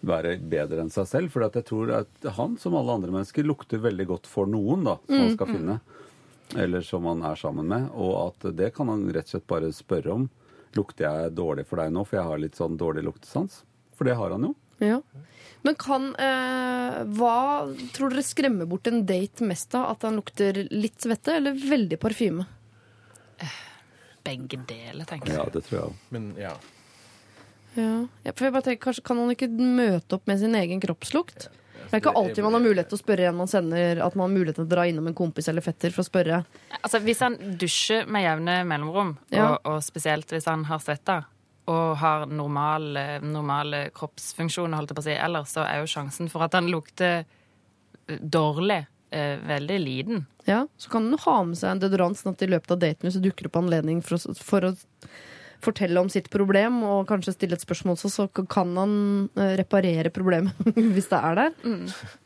være bedre enn seg selv. For jeg tror at han, som alle andre mennesker, lukter veldig godt for noen da, som han skal finne. Eller som han er sammen med. Og at det kan han rett og slett bare spørre om. Lukter jeg dårlig for deg nå, for jeg har litt sånn dårlig luktesans? For det har han jo. ja. Men kan eh, Hva tror dere skremmer bort en date mest av? At han lukter litt svette eller veldig parfyme? Begge deler, tenker jeg. Ja, det tror jeg òg. Men ja. Ja. Ja, for jeg bare tenker, kanskje Kan man ikke møte opp med sin egen kroppslukt? Det er ikke alltid man har mulighet til å spørre en man sender, at man har mulighet til å dra innom en kompis eller fetter for å spørre. Altså, hvis han dusjer med jevne mellomrom, Ja. og, og spesielt hvis han har svetta, og har normale, normale kroppsfunksjoner, holdt jeg på å si, ellers så er jo sjansen for at han lukter eh, dårlig, eh, veldig liten. Ja, Så kan han ha med seg en deodorant sånn at i løpet av daten hvis det dukker opp anledning for å, for å fortelle om sitt problem og kanskje stille et spørsmål også, så kan han eh, reparere problemet hvis det er der.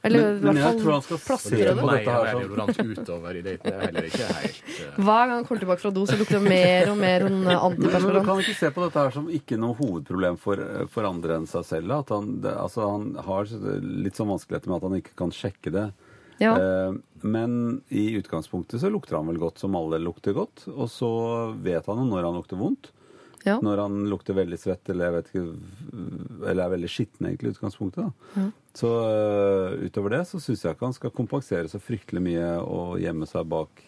Eller Men- i hvert fall plaskere det. Nei, jeg er deodorant utover i daten. Det er heller ikke helt eh, Hver gang han kommer tilbake fra do, så lukter det mer og mer sånn Men du kan ikke se på dette her som ikke noe hovedproblem for, for andre enn seg selv. At han, det, altså, han har litt sånn vanskeligheter med at han ikke kan sjekke det. Ja. Eh, men i utgangspunktet så lukter han vel godt som alle lukter godt. Og så vet han jo når han lukter vondt. Ja. Når han lukter veldig svett eller ikke, eller er veldig skitten egentlig i utgangspunktet. da. Så eh, utover det så syns jeg ikke han skal kompensere så fryktelig mye og gjemme seg bak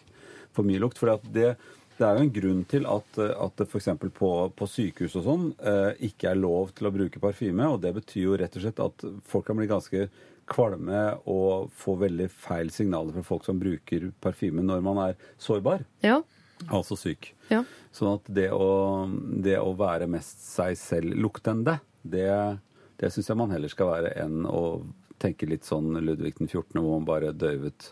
for mye lukt. For det, det er jo en grunn til at, at det f.eks. På, på sykehus og sånn eh, ikke er lov til å bruke parfyme. Og det betyr jo rett og slett at folk kan bli ganske kvalme og få veldig feil signaler fra folk som bruker parfyme når man er sårbar, Ja. altså syk. Ja. Sånn at det å, det å være mest seg selv luktende, det, det syns jeg man heller skal være enn å tenke litt sånn Ludvig den 14., hvor man bare døyvet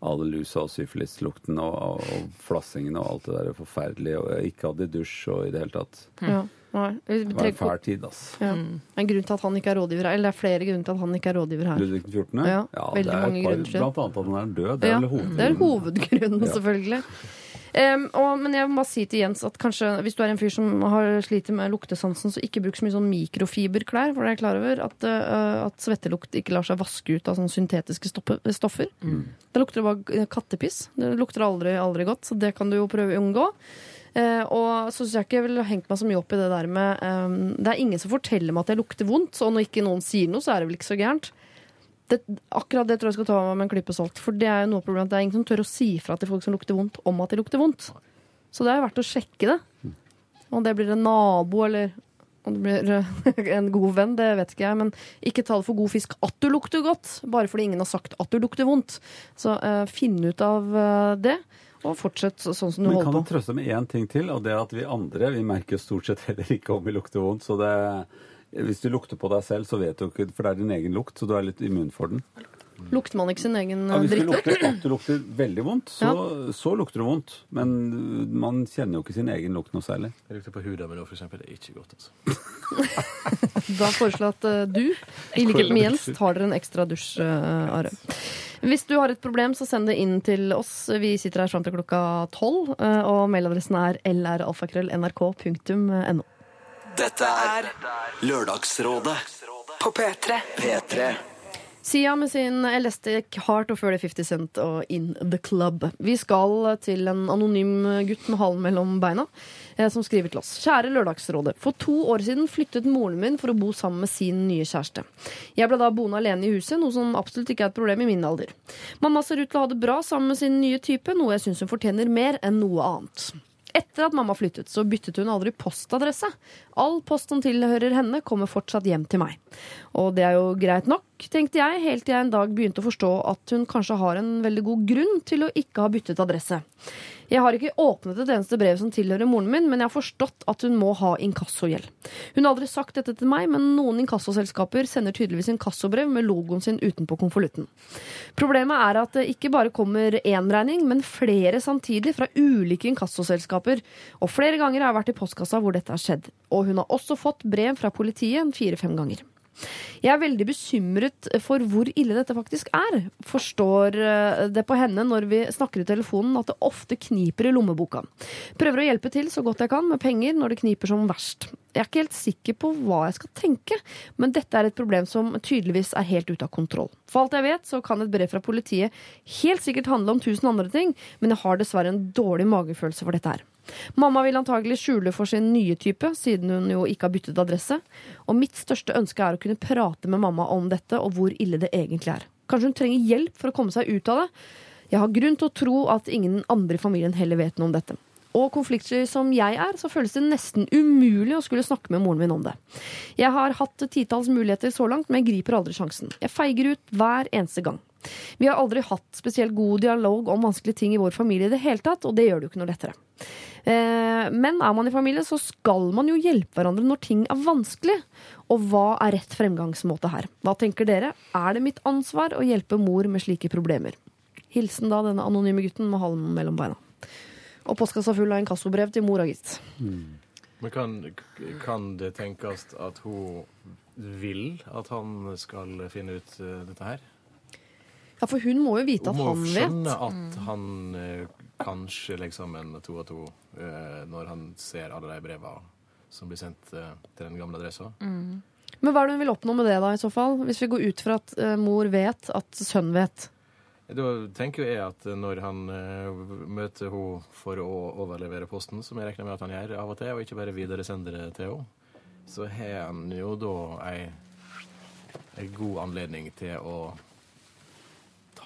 all lusa og syfilislukten og, og flassingen og alt det der forferdelige, og ikke hadde dusj og i det hele tatt. ja. Nei, Det var en fæl tid, ass. ja. En grunn til at han ikke er rådgiver her. Eller det er flere grunner til at han ikke er rådgiver her. Ludvig 14.? Ja, veldig det er mange par, grunner til. Blant annet at han er død. Det er Ja, vel hovedgrunnen. det er hovedgrunnen, Ja. selvfølgelig. Um, og, men jeg må bare si til Jens at kanskje hvis du er en fyr som har sliter med luktesansen, så ikke bruk så mye sånn mikrofiberklær. For det er jeg klar over at, uh, at svettelukt ikke lar seg vaske ut av sånne syntetiske stoppe, stoffer. Da lukter det bare kattepiss. Det lukter aldri, aldri godt, så det kan du jo prøve å unngå. Eh, og så syns jeg ikke jeg ville hengt meg så mye opp i det der med em, Det er ingen som forteller meg at jeg lukter vondt, og når ikke noen sier noe, så er det vel ikke så gærent. Det, akkurat det tror jeg skal ta med en klype salt. For det er jo noe problem det er ingen som tør å si fra til folk som lukter vondt, om at de lukter vondt. Så det er jo verdt å sjekke det. Om det blir en nabo eller om det blir eh, en god venn, det vet ikke jeg. Men ikke ta det for god fisk at du lukter godt, bare fordi ingen har sagt at du lukter vondt. Så eh, finn ut av eh, det, og fortsett sånn som du holder på. Men kan du trøste med én ting til, og det er at vi andre vi merker stort sett heller ikke om vi lukter vondt. Så det, hvis du lukter på deg selv, så vet du ikke For det er din egen lukt, så du er litt immun for den. Lukter man ikke sin egen Ja, eh, hvis du lukter, at du lukter veldig vondt, så, så lukter du vondt. Men man kjenner jo ikke sin egen lukt noe særlig. Jeg lukter på huden min nå, for eksempel. Det er ikke godt, altså. Da foreslår jeg at eh, du, i likhet med Jens, tar dere en ekstra dusj, eh, Are. Hvis du har et problem, så send det inn til oss. Vi sitter her fram til klokka tolv, eh, og mailadressen er lralfakrøll.nrk.no. Dette er Lørdagsrådet på P3. P3. Sia med sin Elastic Heart og før det 50 Cent og In The Club. Vi skal til en anonym gutt med halen mellom beina eh, som skriver til oss. Kjære Lørdagsrådet. For to år siden flyttet moren min for å bo sammen med sin nye kjæreste. Jeg ble da boende alene i huset, noe som absolutt ikke er et problem i min alder. Mamma ser ut til å ha det bra sammen med sin nye type, noe jeg syns hun fortjener mer enn noe annet. Etter at mamma flyttet, så byttet hun aldri postadresse. All post som tilhører henne, kommer fortsatt hjem til meg. Og det er jo greit nok, tenkte jeg, helt til jeg en dag begynte å forstå at hun kanskje har en veldig god grunn til å ikke ha byttet adresse. Jeg har ikke åpnet et eneste brev som tilhører moren min, men jeg har forstått at hun må ha inkassogjeld. Hun har aldri sagt dette til meg, men noen inkassoselskaper sender tydeligvis inkassobrev med logoen sin utenpå konvolutten. Problemet er at det ikke bare kommer én regning, men flere samtidig fra ulike inkassoselskaper. Og flere ganger har jeg vært i postkassa hvor dette har skjedd. Og hun har også fått brev fra politiet fire-fem ganger. Jeg er veldig bekymret for hvor ille dette faktisk er. Forstår eh, det på henne når vi snakker i telefonen at det ofte kniper i lommeboka. Prøver å hjelpe til så godt jeg kan med penger når det kniper som verst. Jeg er ikke helt sikker på hva jeg skal tenke, men dette er et problem som tydeligvis er helt ute av kontroll. For alt jeg vet, så kan et brev fra politiet helt sikkert handle om tusen andre ting, men jeg har dessverre en dårlig magefølelse for dette her. Mamma vil antagelig skjule for sin nye type, siden hun jo ikke har byttet adresse. Og mitt største ønske er å kunne prate med mamma om dette, og hvor ille det egentlig er. Kanskje hun trenger hjelp for å komme seg ut av det. Jeg har grunn til å tro at ingen andre i familien heller vet noe om dette. Og konfliktsky som jeg er, så føles det nesten umulig å skulle snakke med moren min om det. Jeg har hatt titalls muligheter så langt, men jeg griper aldri sjansen. Jeg feiger ut hver eneste gang. Vi har aldri hatt spesielt god dialog om vanskelige ting i vår familie i det hele tatt, og det gjør det jo ikke noe lettere. Eh, men er man i familie, så skal man jo hjelpe hverandre når ting er vanskelig. Og hva er rett fremgangsmåte her? Hva tenker dere? Er det mitt ansvar å hjelpe mor med slike problemer? Hilsen da denne anonyme gutten med halen mellom beina. Og postkassa full av inkassobrev til mora, gitt. Mm. Men kan, kan, det tenkes at hun vil at han skal finne ut uh, dette her? Ja, for hun må jo vite at han vet. Hun må skjønne at han eh, kanskje legger sammen to og to eh, når han ser alle de brevene som blir sendt til den gamle adressa. Mm. Men hva er det hun vil oppnå med det, da, i så fall? Hvis vi går ut fra at mor vet at sønn vet? Da tenker jeg at når han uh, møter henne for å overlevere posten, som jeg regner med at han gjør av og til, og ikke bare videresender det til henne, så har han jo da ei, ei god anledning til å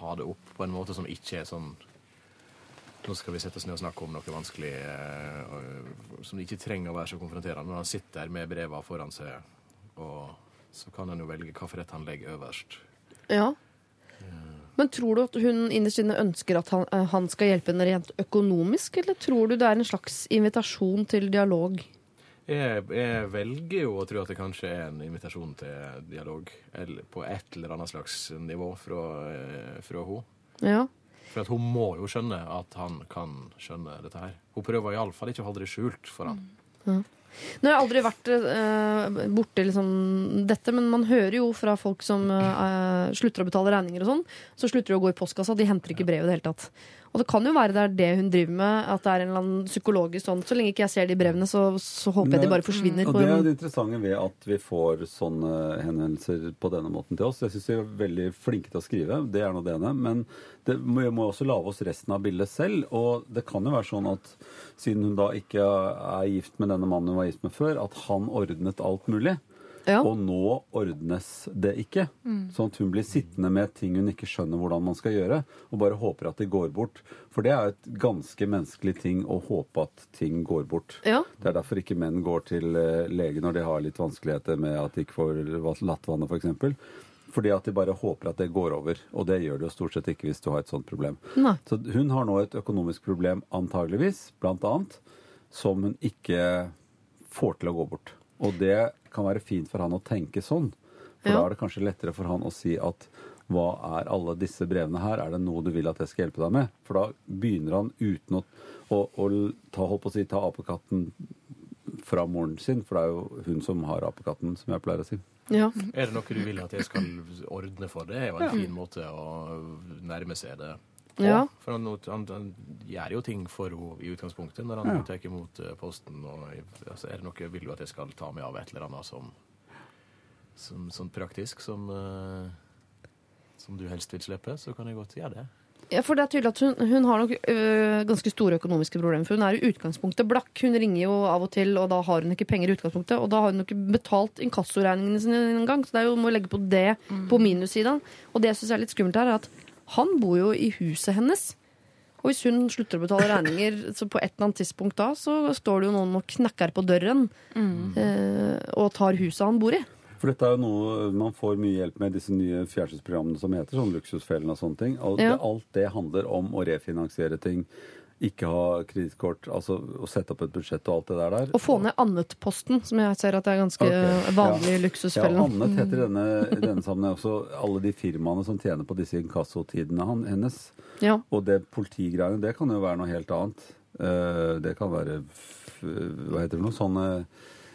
ta det opp på en måte som ikke er sånn nå skal vi sette oss ned og snakke om noe vanskelig uh, som ikke trenger å være så konfronterende. Når han sitter med breva foran seg, og så kan han jo velge hvilken rett han legger øverst. Ja. Men tror du at hun innerst inne ønsker at han, eh, han, skal hjelpe henne rent økonomisk, eller tror du det er en slags invitasjon til dialog? Jeg, jeg, velger jo å tro at det kanskje er en invitasjon til dialog, eller på et eller annet slags nivå fra, eh, fra henne. Ja. For hun må jo skjønne at han kan skjønne dette her. Hun prøver iallfall ikke å holde det skjult for han. Ja. Nå har jeg aldri vært uh, borti liksom dette, men man hører jo fra folk som uh, slutter å betale regninger og sånn, så slutter de å gå i postkassa. De henter ikke brev i det hele tatt. Og det kan jo være det er det hun driver med, at det er en eller annen psykologisk sånn Så lenge ikke jeg ser de brevene, så, så håper jeg de bare forsvinner. Og Det er det interessante ved at vi får sånne henvendelser på denne måten til oss. Jeg syns vi er veldig flinke til å skrive, det er nå det ene. Men det, vi må også lage oss resten av bildet selv. Og det kan jo være sånn at siden hun da ikke er gift med denne mannen hun var gift med før, at han ordnet alt mulig. Ja. Og nå ordnes det ikke. Mm. Sånn at hun blir sittende med ting hun ikke skjønner hvordan man skal gjøre, og bare håper at det går bort. For det er et ganske menneskelig ting å håpe at ting går bort. Ja. Det er derfor ikke menn går til eh, lege når de har litt vanskeligheter med at de ikke får lattvannet, f.eks. Fordi at de bare håper at det går over. Og det gjør det jo stort sett ikke hvis du har et sånt problem. Nei. Så hun har nå et økonomisk problem antageligvis, blant annet, som hun ikke får til å gå bort. Og det kan være fint for han å tenke sånn. For ja. da er det kanskje lettere for han å si at hva er alle disse brevene her? Er det noe du vil at jeg skal hjelpe deg med? For da begynner han uten å, å, å ta, holdt på å si, ta apekatten fra moren sin, for det er jo hun som har apekatten, som jeg pleier å si. Ja. Er det noe du vil at jeg skal ordne for? Det er jo en fin måte å nærme seg det på. Ja. For han, han, han, gjør jo ting for henne i utgangspunktet når han ja. tar imot eh, posten. Og, altså, er det noe vil du at jeg skal ta med av et eller annet som, som sånn praktisk som, uh, som du helst vil slippe, så kan jeg godt gjøre det. Ja, for det er tydelig at Hun, hun har nok øh, ganske store økonomiske problemer. For hun er i utgangspunktet blakk. Hun ringer jo av og til, og da har hun ikke penger i utgangspunktet. Og da har hun ikke betalt inkassoregningene sine engang. Så det er jo må legge på det mm. på minussida. Og det jeg syns er litt skummelt her, er at han bor jo i huset hennes. Og hvis hun slutter å betale regninger, så på et eller annet tidspunkt da, så står det jo noen og knakker på døren mm. eh, og tar huset han bor i. For dette er jo noe man får mye hjelp med disse nye fjernsynsprogrammene som heter sånn Luksusfellen og sånne ting. Og ja. det, alt det handler om å refinansiere ting ikke ha kredittkort, altså å sette opp et budsjett og alt det der. Og få ned Annet-posten, som jeg ser at det er ganske okay. vanlig ja. luksusfellen. Ja, Annet heter denne, denne sammenheng også alle de firmaene som tjener på disse inkassotidene hennes. Ja. Og det politigreiene, det kan jo være noe helt annet. Eh, det kan være Hva heter det noe? Sånne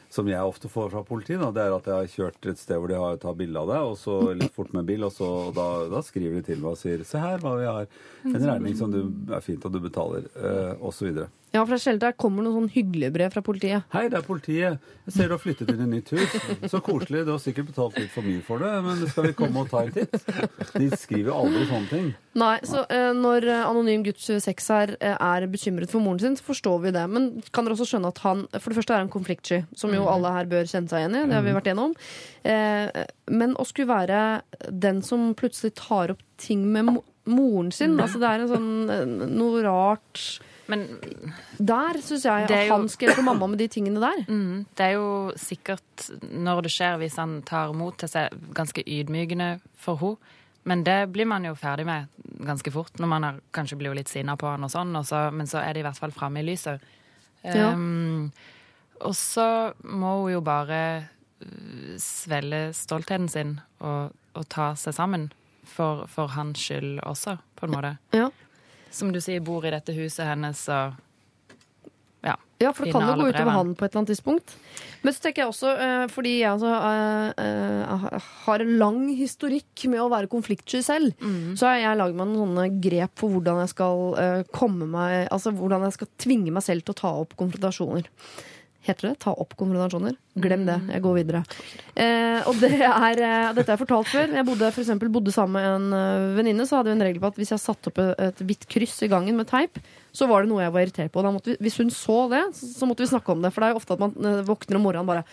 som jeg ofte får fra politiet, da, det er at jeg har kjørt et sted hvor de har tatt bilde av deg, og så litt fort med bil, og, så, og da, da, skriver de til meg og sier Se her hva vi har. En regning som du, er fint at du betaler, uh, osv. Ja, for det er sjelden det kommer noen sånn hyggelige brev fra politiet. Hei, det er politiet. Jeg ser du har flyttet inn i nytt hus. Så koselig. Du har sikkert betalt litt for mye for det, men skal vi komme og ta en titt? De skriver jo aldri sånne ting. Nei, så eh, når anonym gutt 26 her eh, er bekymret for moren sin, så forstår vi det. Men kan dere også skjønne at han for det første er en konfliktsky, som jo mm. alle her bør kjenne seg igjen i. Det har vi mm. vært igjennom. Eh, men å skulle være den som plutselig tar opp ting med moren sin, altså det er en sånn eh, noe rart men Der syns jeg at han skal hjelpe mamma med de tingene der. Mm, det er jo sikkert når det skjer, hvis han tar mot til seg, ganske ydmykende for henne. Men det blir man jo ferdig med ganske fort, når man er, kanskje blir litt sinna på han og sånn, og så, men så er det i hvert fall framme i lyset. Ja. Um, og så må hun jo bare uh, svelle stoltheten sin og, og ta seg sammen. For, for hans skyld også, på en måte. Ja som du sier, bor i dette huset hennes og ja, ja, for det kan jo gå utover han på et eller annet tidspunkt. Men så tenker jeg også, uh, fordi jeg altså, uh, uh, har en lang historikk med å være konfliktsky selv, mm. så har jeg lagd meg noen sånne grep for hvordan jeg skal komme meg Altså hvordan jeg skal tvinge meg selv til å ta opp konfrontasjoner. Heter det? Ta opp konfrontasjoner? Glem det. Jeg går videre. Eh, og det er, eh, dette er fortalt før. Jeg bodde, for eksempel, bodde sammen med en uh, venninne, så hadde vi en regel på at hvis jeg satte opp et hvitt kryss i gangen med teip, så var det noe jeg var irritert på. Vi, hvis hun så det, så måtte vi snakke om det. For det er jo ofte at man uh, våkner om morgenen bare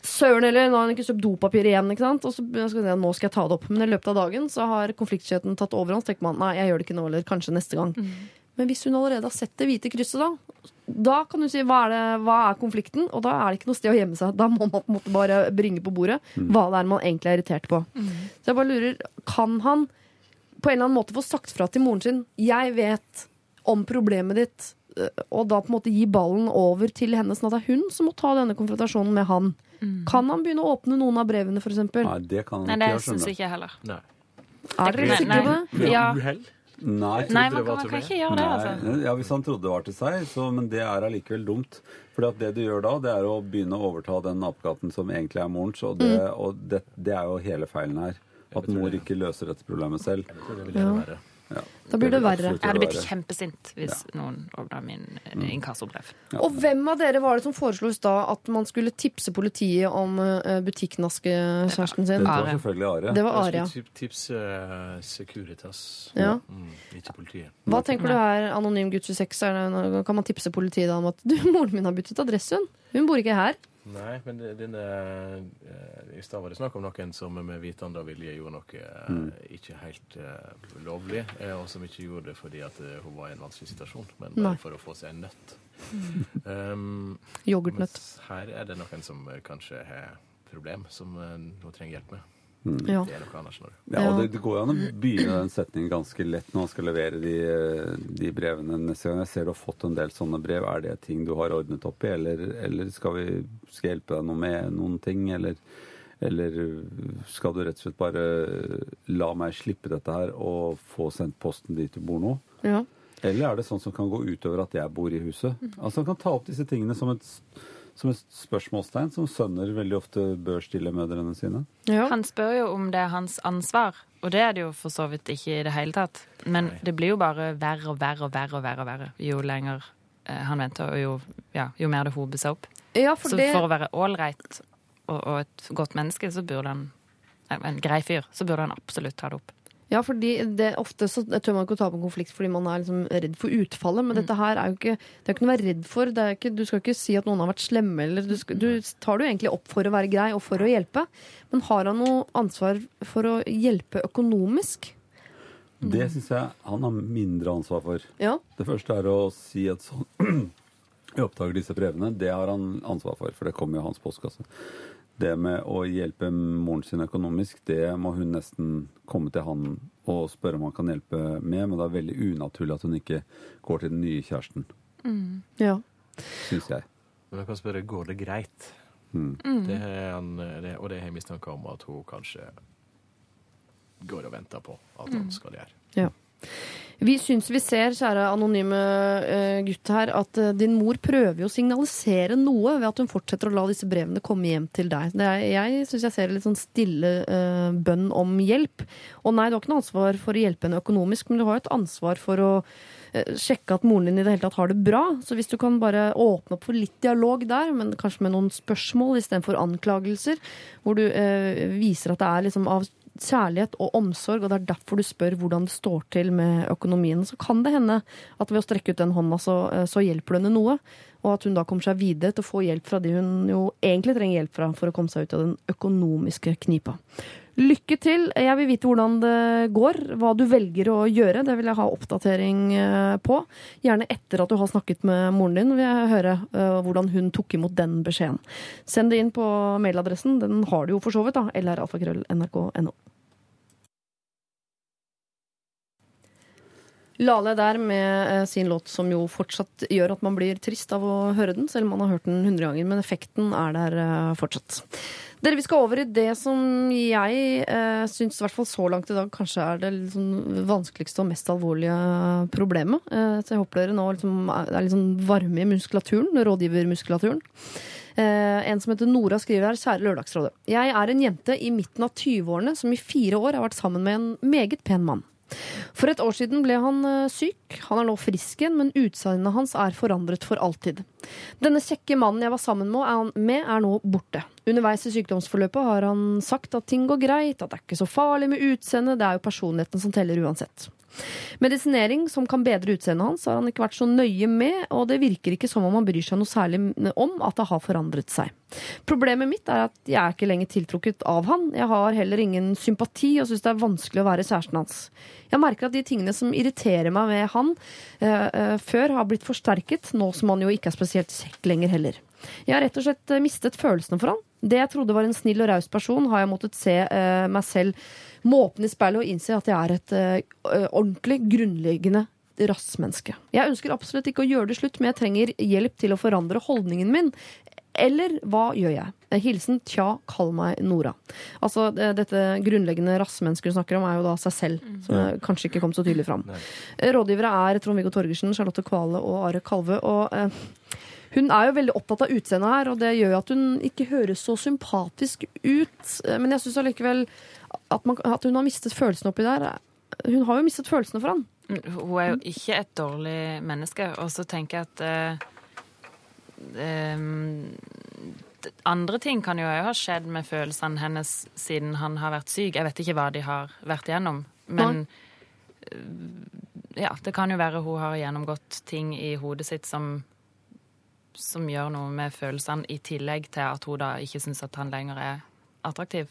Søren heller, nå har han ikke kjøpt dopapir igjen. ikke sant? Og så skal jeg, nå skal jeg ta det opp. Men i løpet av dagen så har konfliktskyheten tatt overhånd. Så tenker man nei, jeg gjør det ikke nå, eller kanskje neste gang. Mm. Men hvis hun allerede har sett det hvite krysset, da, da kan du si hva er, det, hva er, konflikten? Og da er det ikke noe sted å gjemme seg. Da må man på en måte bare bringe på bordet mm. hva det er man egentlig er irritert på. Mm. Så jeg bare lurer, kan han på en eller annen måte få sagt fra til moren sin 'Jeg vet om problemet ditt', eh, og da på en måte gi ballen over til henne, sånn at det er hun som må ta denne konfrontasjonen med han. Mm. Kan han begynne å åpne noen av brevene, f.eks.? Nei, det kan han ikke. nei, det syns jeg ikke heller. Nei. Er dere sikre på det? Ja. Nei, Nei man kan, kan, ikke gjøre det. altså. Ja, Hvis han trodde det var til seg, så, men det er allikevel dumt. For det du gjør da, det er å begynne å overta den nabokatten som egentlig er morens. Og, det, mm. og det, det, er jo hele feilen her. At mor ikke løser dette problemet selv. Jeg tror det vil det Ja. Ja. Da blir det, det verre. Jeg hadde blitt kjempesint hvis ja. noen åpna min mm. inkassobrev. Ja. Og hvem av dere var det som foreslo i stad at man skulle tipse politiet om uh, butikknaskekjæresten sin? Det var selvfølgelig Are. Det var Are, ja. Tipse uh, Securitas, ja. mm, ikke politiet. Hva tenker du her, anonym gutt 26? Kan man tipse politiet om at du, moren min har byttet adresse, hun? Hun bor ikke her. Nei, men denne eh, I stad var det snakk om noen som med vitende og vilje gjorde noe eh, mm. ikke helt uh, lovlig, og som ikke gjorde det fordi at hun var i en vanskelig situasjon, men bare for å få seg en nøtt. Um, Yoghurtnøtt. Her er det noen som kanskje har problem, som hun trenger hjelp med. Mm. Ja. Det er noe annet, Ja, og det, det går jo an å begynne den setningen ganske lett når man skal levere de, de, brevene neste gang. Jeg ser du har fått en del sånne brev. Er det ting du har ordnet opp i, eller, eller skal vi skal hjelpe deg noe med noen ting, eller, eller skal du rett og slett bare la meg slippe dette her og få sendt posten dit du bor nå? Ja. Eller er det sånn som kan gå utover at jeg bor i huset? Altså Han kan ta opp disse tingene som et som et spørsmålstegn som sønner veldig ofte bør stille mødrene sine. Ja. Han spør jo om det er hans ansvar, og det er det jo for så vidt ikke i det hele tatt. Men det blir jo bare verre og verre og verre og verre, og verre jo lenger eh, han venter, og jo, ja, jo, mer det hoper seg opp. Ja, for så det... for å være ålreit og, og, et godt menneske, så burde han en grei fyr, så burde han absolutt ta det opp. Ja, fordi det, ofte så tør man ikke å ta opp en konflikt fordi man er liksom redd for utfallet. Men mm. dette her er jo ikke Det er ikke noe å være redd for. Ikke, du skal ikke si at noen har vært slemme. Eller du, skal, du tar det jo egentlig opp for å være grei og for å hjelpe. Men har han noe ansvar for å hjelpe økonomisk? Det syns jeg han har mindre ansvar for. Ja. Det første er å si at sånn Jeg oppdager disse brevene. Det har han ansvar for, for det kommer jo i hans postkasse. Det med å hjelpe moren sin økonomisk, det må hun nesten komme til han og spørre om han kan hjelpe med, men det er veldig unaturlig at hun ikke går til den nye kjæresten. Mm. Ja. Syns jeg. Men jeg kan spørre går det greit. Mm. Det en, det, og det har jeg mistanke om at hun kanskje går og venter på at han skal gjøre. Ja. Vi syns vi ser, kjære anonyme uh, gutt her, at uh, din mor prøver å signalisere noe ved at hun fortsetter å la disse brevene komme hjem til deg. Er, jeg syns jeg ser litt sånn stille uh, bønn om hjelp. Og nei, du har ikke noe ansvar for å hjelpe henne økonomisk, men du har et ansvar for å sjekke at moren din i det hele tatt har det bra. Så hvis du kan bare åpne opp for litt dialog der, men kanskje med noen spørsmål istedenfor anklagelser, hvor du viser at det er liksom av kjærlighet og omsorg, og det er derfor du spør hvordan det står til med økonomien, så kan det hende at ved å strekke ut den hånda, så, eh, så hjelper du henne noe. Og at hun da kommer seg videre til å få hjelp fra de hun jo egentlig trenger hjelp fra for å komme seg ut av den økonomiske knipa. Lykke til. Jeg vil vite hvordan det går, hva du velger å gjøre. Det vil jeg ha oppdatering eh, på. Gjerne etter at du har snakket med moren din, vil jeg høre uh, hvordan hun tok imot den beskjeden. Send det inn på mailadressen. Den har du jo for så vidt, da. lralfakrøll.nrk.no. Lale der med eh, sin låt som jo fortsatt gjør at man blir trist av å høre den, selv om man har hørt den hundre ganger. Men effekten er der eh, fortsatt. Dere, Vi skal over i det som jeg eh, syns, hvert fall så langt i dag, kanskje er det liksom vanskeligste og mest alvorlige problemet. Eh, så jeg håper dere nå liksom, er litt sånn varme i muskulaturen, rådgivermuskulaturen. Eh, en som heter Nora skriver her, kjære Lørdagsrådet. Jeg er en jente i midten av 20-årene som i fire år har vært sammen med en meget pen mann. For et år siden ble han eh, syk. Han er nå frisk igjen, men utseendet hans er forandret for alltid. Denne kjekke mannen jeg var sammen med, er nå borte. Underveis i sykdomsforløpet har han sagt at ting går greit, at det er ikke så farlig med utseendet, det er jo personligheten som teller uansett. Medisinering som kan bedre utseendet hans, har han ikke vært så nøye med, og det virker ikke som om han bryr seg noe særlig om at det har forandret seg. Problemet mitt er at jeg er ikke lenger tiltrukket av han. Jeg har heller ingen sympati og syns det er vanskelig å være kjæresten hans. Jeg merker at de tingene som irriterer meg med han uh, uh, før, har blitt forsterket, nå som han jo ikke er spesielt kjekk lenger heller. Jeg har rett og slett mistet følelsene for han. Det jeg trodde var en snill og raus person, har jeg måttet se eh, meg selv må åpne speilet og innse at jeg er et uh, ordentlig, grunnleggende rassmenneske. Jeg ønsker absolutt ikke å gjøre det slutt, men jeg trenger hjelp til å forandre holdningen min. Eller hva gjør jeg? Eh, hilsen tja, kall meg Nora. Altså, Dette grunnleggende rassemennesket du snakker om, er jo da seg selv. Mm. Som kanskje ikke kom så tydelig fram. Rådgivere er Trond-Viggo Torgersen, Charlotte Kvale og Are Kalve. og... Eh, hun er jo veldig opptatt av utseendet her, og det gjør jo at hun ikke høres så sympatisk ut. Men jeg syns allikevel at, man, at, hun har mistet følelsene oppi der. Hun har jo mistet følelsene for han. Hun er jo ikke et dårlig menneske. Og så tenker jeg at uh, um, Andre ting kan jo ha skjedd med følelsene hennes siden han har vært syk. Jeg vet ikke hva de har vært igjennom. Men uh, ja, det kan jo være hun har gjennomgått ting i hodet sitt som som gjør noe med følelsene, i tillegg til at hun da ikke syns at han lenger er attraktiv.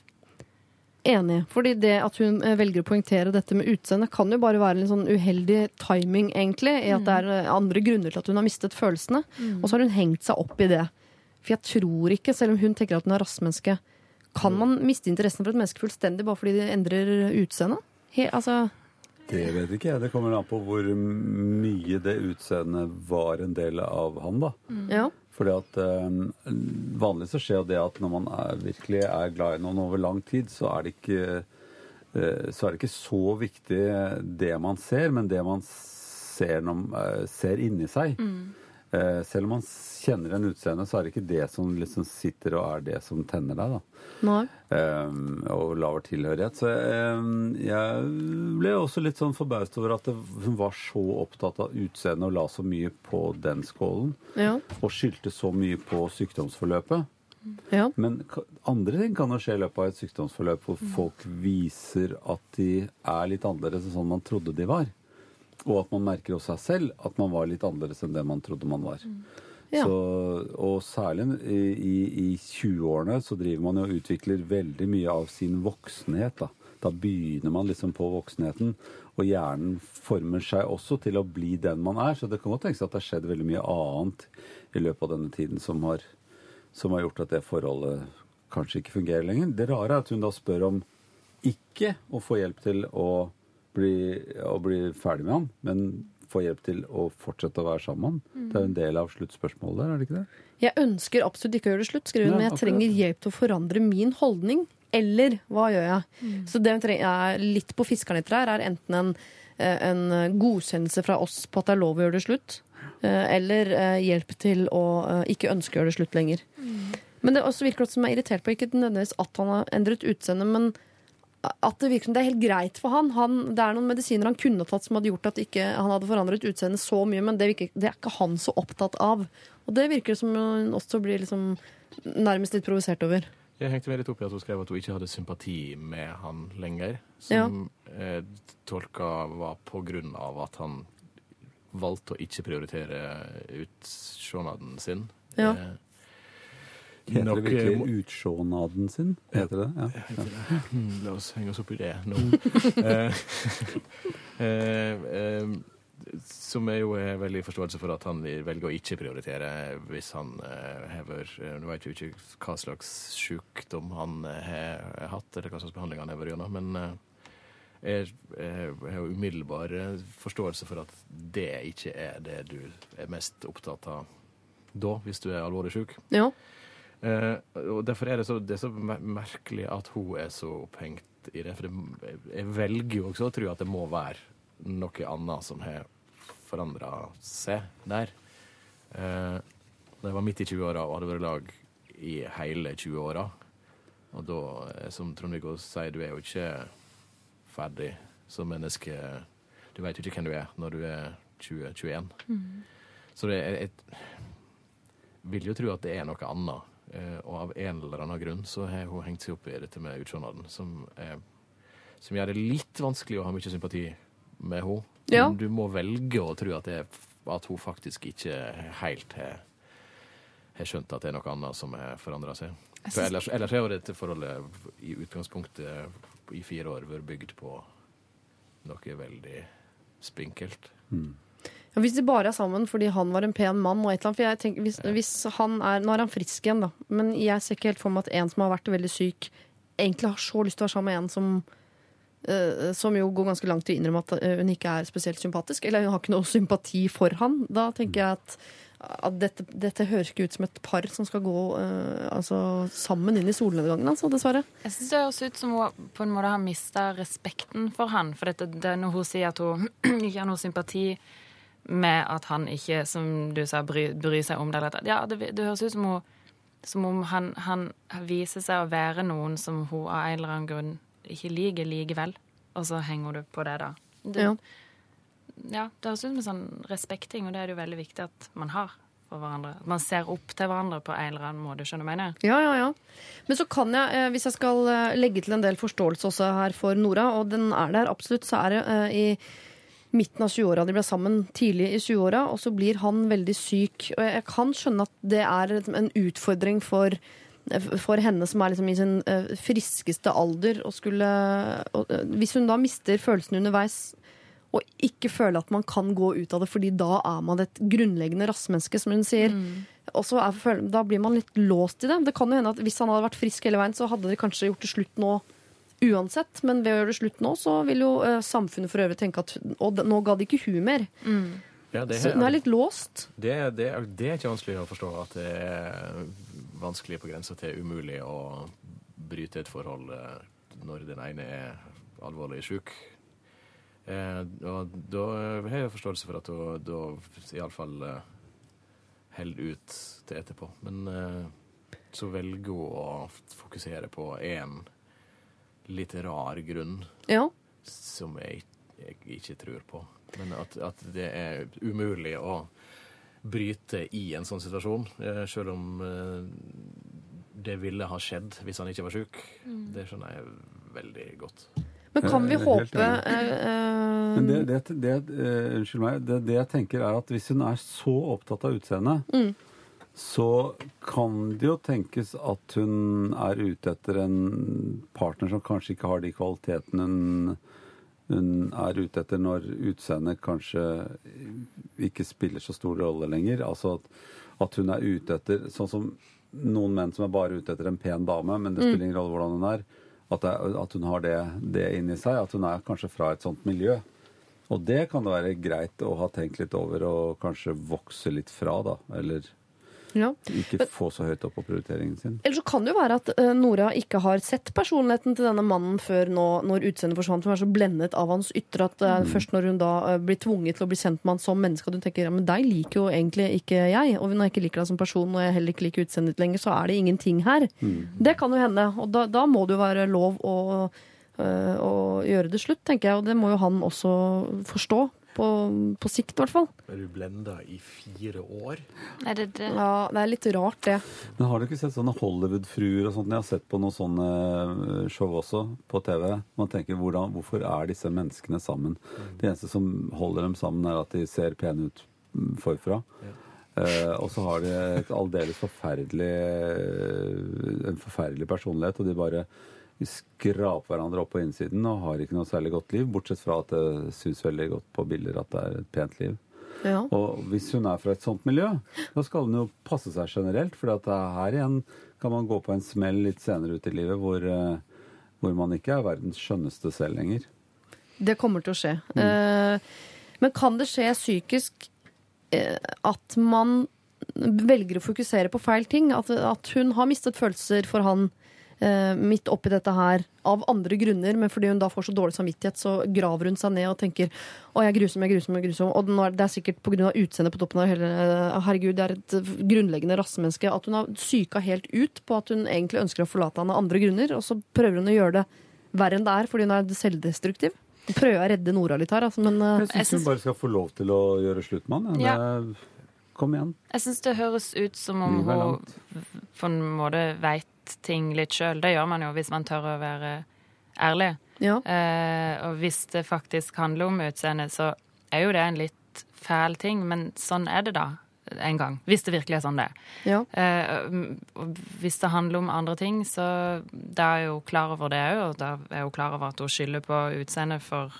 Enig. Fordi det at hun eh, velger å poengtere dette med utseendet, kan jo bare være en sånn uheldig timing, egentlig. I at det er eh, andre grunner til at hun har mistet følelsene. Mm. Og så har hun hengt seg opp i det. For jeg tror ikke, selv om hun tenker at hun er rastmenneske, kan man miste interessen for et menneske fullstendig bare fordi de endrer utseendet? altså det vet ikke jeg. Det kommer an på hvor mye det utseendet var en del av han, da. Mm. Ja. Fordi at eh, Vanligvis så skjer det at når man er, virkelig er glad i noen over lang tid, så er det ikke eh, så er det ikke så viktig det man ser, men det man ser, når, eh, ser inni seg. Mm. Eh, selv om man kjenner en utseende, så er det ikke det som liksom sitter og er det som tenner deg. da. Nei. Um, og laver tilhørighet. Så um, jeg ble også litt sånn forbauset over at det, hun var så opptatt av utseendet og la så mye på den skålen. Ja. Og skyldte så mye på sykdomsforløpet. Ja. Men andre ting kan jo skje i løpet av et sykdomsforløp hvor folk viser at de er litt annerledes enn sånn man trodde de var. Og at man merker også seg selv at man var litt annerledes enn det man trodde man var. Mm. Ja. Så, og særlig i, i 20-årene så driver man og utvikler veldig mye av sin voksenhet. Da, da begynner man liksom på voksenheten, og hjernen former seg også til å bli den man er. Så det kan godt tenkes at det har skjedd veldig mye annet i løpet av denne tiden som har, som har gjort at det forholdet kanskje ikke fungerer lenger. Det rare er at hun da spør om ikke å få hjelp til å bli, å bli ferdig med han, men få hjelp til å fortsette å være sammen. Mm. Det er jo en del av sluttspørsmålet der, er det ikke det? Jeg ønsker absolutt ikke å gjøre det slutt, skriver hun, men jeg trenger hjelp til å forandre min holdning. Eller hva gjør jeg? Mm. Så det hun trenger, litt på fiskeren etter her, er enten en, eh, en godkjennelse fra oss på at det er lov å gjøre det slutt, eh, eller eh, hjelp til å ikke ønske å gjøre det slutt lenger. Mm. Men det også virker som jeg er irritert på ikke nødvendigvis at han har endret utseende, men at det virker som det er helt greit for han. han. Det er noen medisiner han kunne tatt som hadde gjort at ikke, han hadde forandret utseendet så mye, men det, virker, det, er ikke han så opptatt av. Og det virker som hun også blir liksom nærmest litt provosert over. Jeg hengte meg litt opp i at hun skrev at hun ikke hadde sympati med han lenger. Som ja. eh, tolka var på grunn av at han valgte å ikke prioritere utseendet sin. Ja. Eh, Heter det virkelig utsjånaden sin? Heter det? Ja. ja. La oss henge oss opp i det nå. Eh, eh, eh, som er jo er veldig forståelse for at han velger å ikke prioritere hvis han hever Nå vet vi ikke hva slags sykdom han har hatt, eller hva slags behandling han har vært gjennom, men jeg har umiddelbar forståelse for at det ikke er det du er mest opptatt av da, hvis du er alvorlig syk. Ja. Eh, og Derfor er det, så, det er så merkelig at hun er så opphengt i det. For det, jeg velger jo også å tro at det må være noe annet som har forandra seg der. Eh, da jeg var midt i 20-åra og hadde vært lag i hele 20-åra, og da, eh, som Trond-Viggo sier, du er jo ikke ferdig som menneske. Du veit jo ikke hvem du er når du er 20-21. Mm. Så det, jeg, jeg vil jo tro at det er noe annet og av en eller annen grunn så har hun hengt seg opp i dette med utseendet, som, som, gjør det litt vanskelig å ha mye sympati med henne. Ja. Du må velge å tro at, det, at hun faktisk ikke helt har, har skjønt at det er noe annet som har forandra seg. For ellers, ellers har jo dette forholdet i utgangspunktet i fire år vært bygd på noe veldig spinkelt. Mm. Ja, hvis de bare er sammen fordi han var en pen mann og et eller annet. For jeg tenker, hvis, hvis han er, Nå er han frisk igjen, da. Men jeg ser ikke helt for meg at en som har vært veldig syk, egentlig har så lyst til å være sammen med en som uh, som jo går ganske langt til å innrømme at hun ikke er spesielt sympatisk. Eller hun har ikke noe sympati for han. Da tenker jeg at, at dette, dette, høres ikke ut som et par som skal gå uh, altså, sammen inn i solnedgangen, altså, dessverre. Jeg syns det høres ut som hun på en måte har mista respekten for han. For dette, det, når hun sier at hun ikke har noe sympati med at han ikke, som du sa, bryr, bry seg om det. Ja, det, det høres ut som, hun, som om han, han, viser seg å være noen som hun av en eller annen grunn ikke liker likevel. Og så henger du på det, da. Det, ja. ja. det høres ut som en sånn respekting, og det er det jo veldig viktig at man har. for hverandre. Man ser opp til hverandre på en eller annen måte. skjønner du mener? Ja, ja, ja. Men så kan jeg, eh, hvis jeg skal eh, legge til en del forståelse også her for Nora, og den er der absolutt, så er det uh, i midten av 20-åra. De ble sammen tidlig i 20-åra, og så blir han veldig syk. Og jeg kan skjønne at det er en utfordring for, for henne som er liksom i sin uh, friskeste alder, og skulle og Hvis hun da mister følelsen underveis og ikke føler at man kan gå ut av det, fordi da er man et grunnleggende rassmenneske, som hun sier. Mm. Og så er, Da blir man litt låst i det. Det kan jo hende at Hvis han hadde vært frisk hele veien, så hadde de kanskje gjort det slutt nå uansett. Men ved å gjøre det slutt nå, så vil jo uh, samfunnet for øvrig tenke at Og nå ga de ikke hun mer. Mm. Ja, det, så den er litt låst. Det, det, det, er ikke vanskelig å forstå at det er vanskelig på grensa til umulig å bryte et forhold eh, når den ene er alvorlig syk. Eh, og da har jeg forståelse for at hun da iallfall eh, holder ut til etterpå. Men eh, så velger hun å fokusere på én litt rar grunn ja. som jeg, jeg, ikke tror på. Men at, at, det er umulig å bryte i en sånn situasjon, eh, selv om eh, det ville ha skjedd hvis han ikke var sjuk. Mm. Det skjønner jeg veldig godt. Men kan vi håpe uh, Men det, det, det, uh, Unnskyld meg. Det, det, jeg tenker, er at hvis hun er så opptatt av utseendet, mm så kan det jo tenkes at hun er ute etter en partner som kanskje ikke har de kvalitetene hun, hun er ute etter når utseendet kanskje ikke spiller så stor rolle lenger. Altså at, at, hun er ute etter Sånn som noen menn som er bare ute etter en pen dame, men det spiller ingen rolle hvordan hun er. At, det, at hun har det, det inni seg. At hun er kanskje fra et sånt miljø. Og det kan det være greit å ha tenkt litt over og kanskje vokse litt fra, da. Eller Ja. ikke få så høyt opp på prioriteringen sin. Eller så kan det jo være at eh, Nora ikke har sett personligheten til denne mannen før nå, når utseendet forsvant. Hun er så blendet av hans ytre at mm. først når hun da eh, blir tvunget til å bli kjent med han som menneske, at hun tenker ja, men deg liker jo egentlig ikke jeg, og når jeg ikke liker deg som person, og jeg heller ikke liker utseendet ditt lenger, så er det ingenting her. Det kan jo hende, og da, da må det jo være lov å, å gjøre det slutt, tenker jeg, og det må jo han også forstå. På, på sikt, i hvert fall. Er du blenda i fire år? Er det det? Ja, Det er litt rart, det. Men har du ikke sett sånne Hollywood-fruer og sånt? Jeg har sett på noen sånne eh, show også på TV. Man tenker hvordan, hvorfor er disse menneskene sammen? Det eneste som holder dem sammen, er at de ser pene ut forfra. forfra. Eh, og så har de et aldeles forferdelig en forferdelig personlighet, og de bare skraper hverandre opp på innsiden og har ikke noe særlig godt liv, bortsett fra at det syns veldig godt på bilder at det er et pent liv. Ja. Og hvis hun er fra et sånt miljø, da skal hun jo passe seg generelt. For her igjen kan man gå på en smell litt senere ut i livet hvor, eh, hvor man ikke er verdens skjønneste selv lenger. Det kommer til å skje. Eh, men kan det skje psykisk eh, at man velger å fokusere på feil ting? At, at hun har mistet følelser for han midt oppi dette her av andre grunner, men fordi hun da får så dårlig samvittighet, så graver hun seg ned og tenker å, jeg er grusom, jeg er grusom, jeg er grusom. Og er det er sikkert pga. utseendet på toppen av hele eh, Herregud, det er et grunnleggende rassemenneske. At hun har psyka helt ut på at hun egentlig ønsker å forlate han av andre grunner, og så prøver hun å gjøre det verre enn det er fordi hun er selvdestruktiv. Prøver jeg å redde Nora litt her, altså, men eh, Jeg syns hun bare skal få lov til å gjøre slutt med han. Ja. Det- Kom igjen. Jeg syns det høres ut som om hun på en måte veit ting litt sjøl. Det gjør man jo hvis man tør å være ærlig. ja. Eh, og hvis det faktisk handler om utseende, så er jo det en litt fæl ting, men sånn er det da en gang. Hvis det virkelig er sånn det er. ja. Eh, hvis det handler om andre ting, så da er jeg jo klar over det òg, og da er hun klar over at hun skylder på utseendet for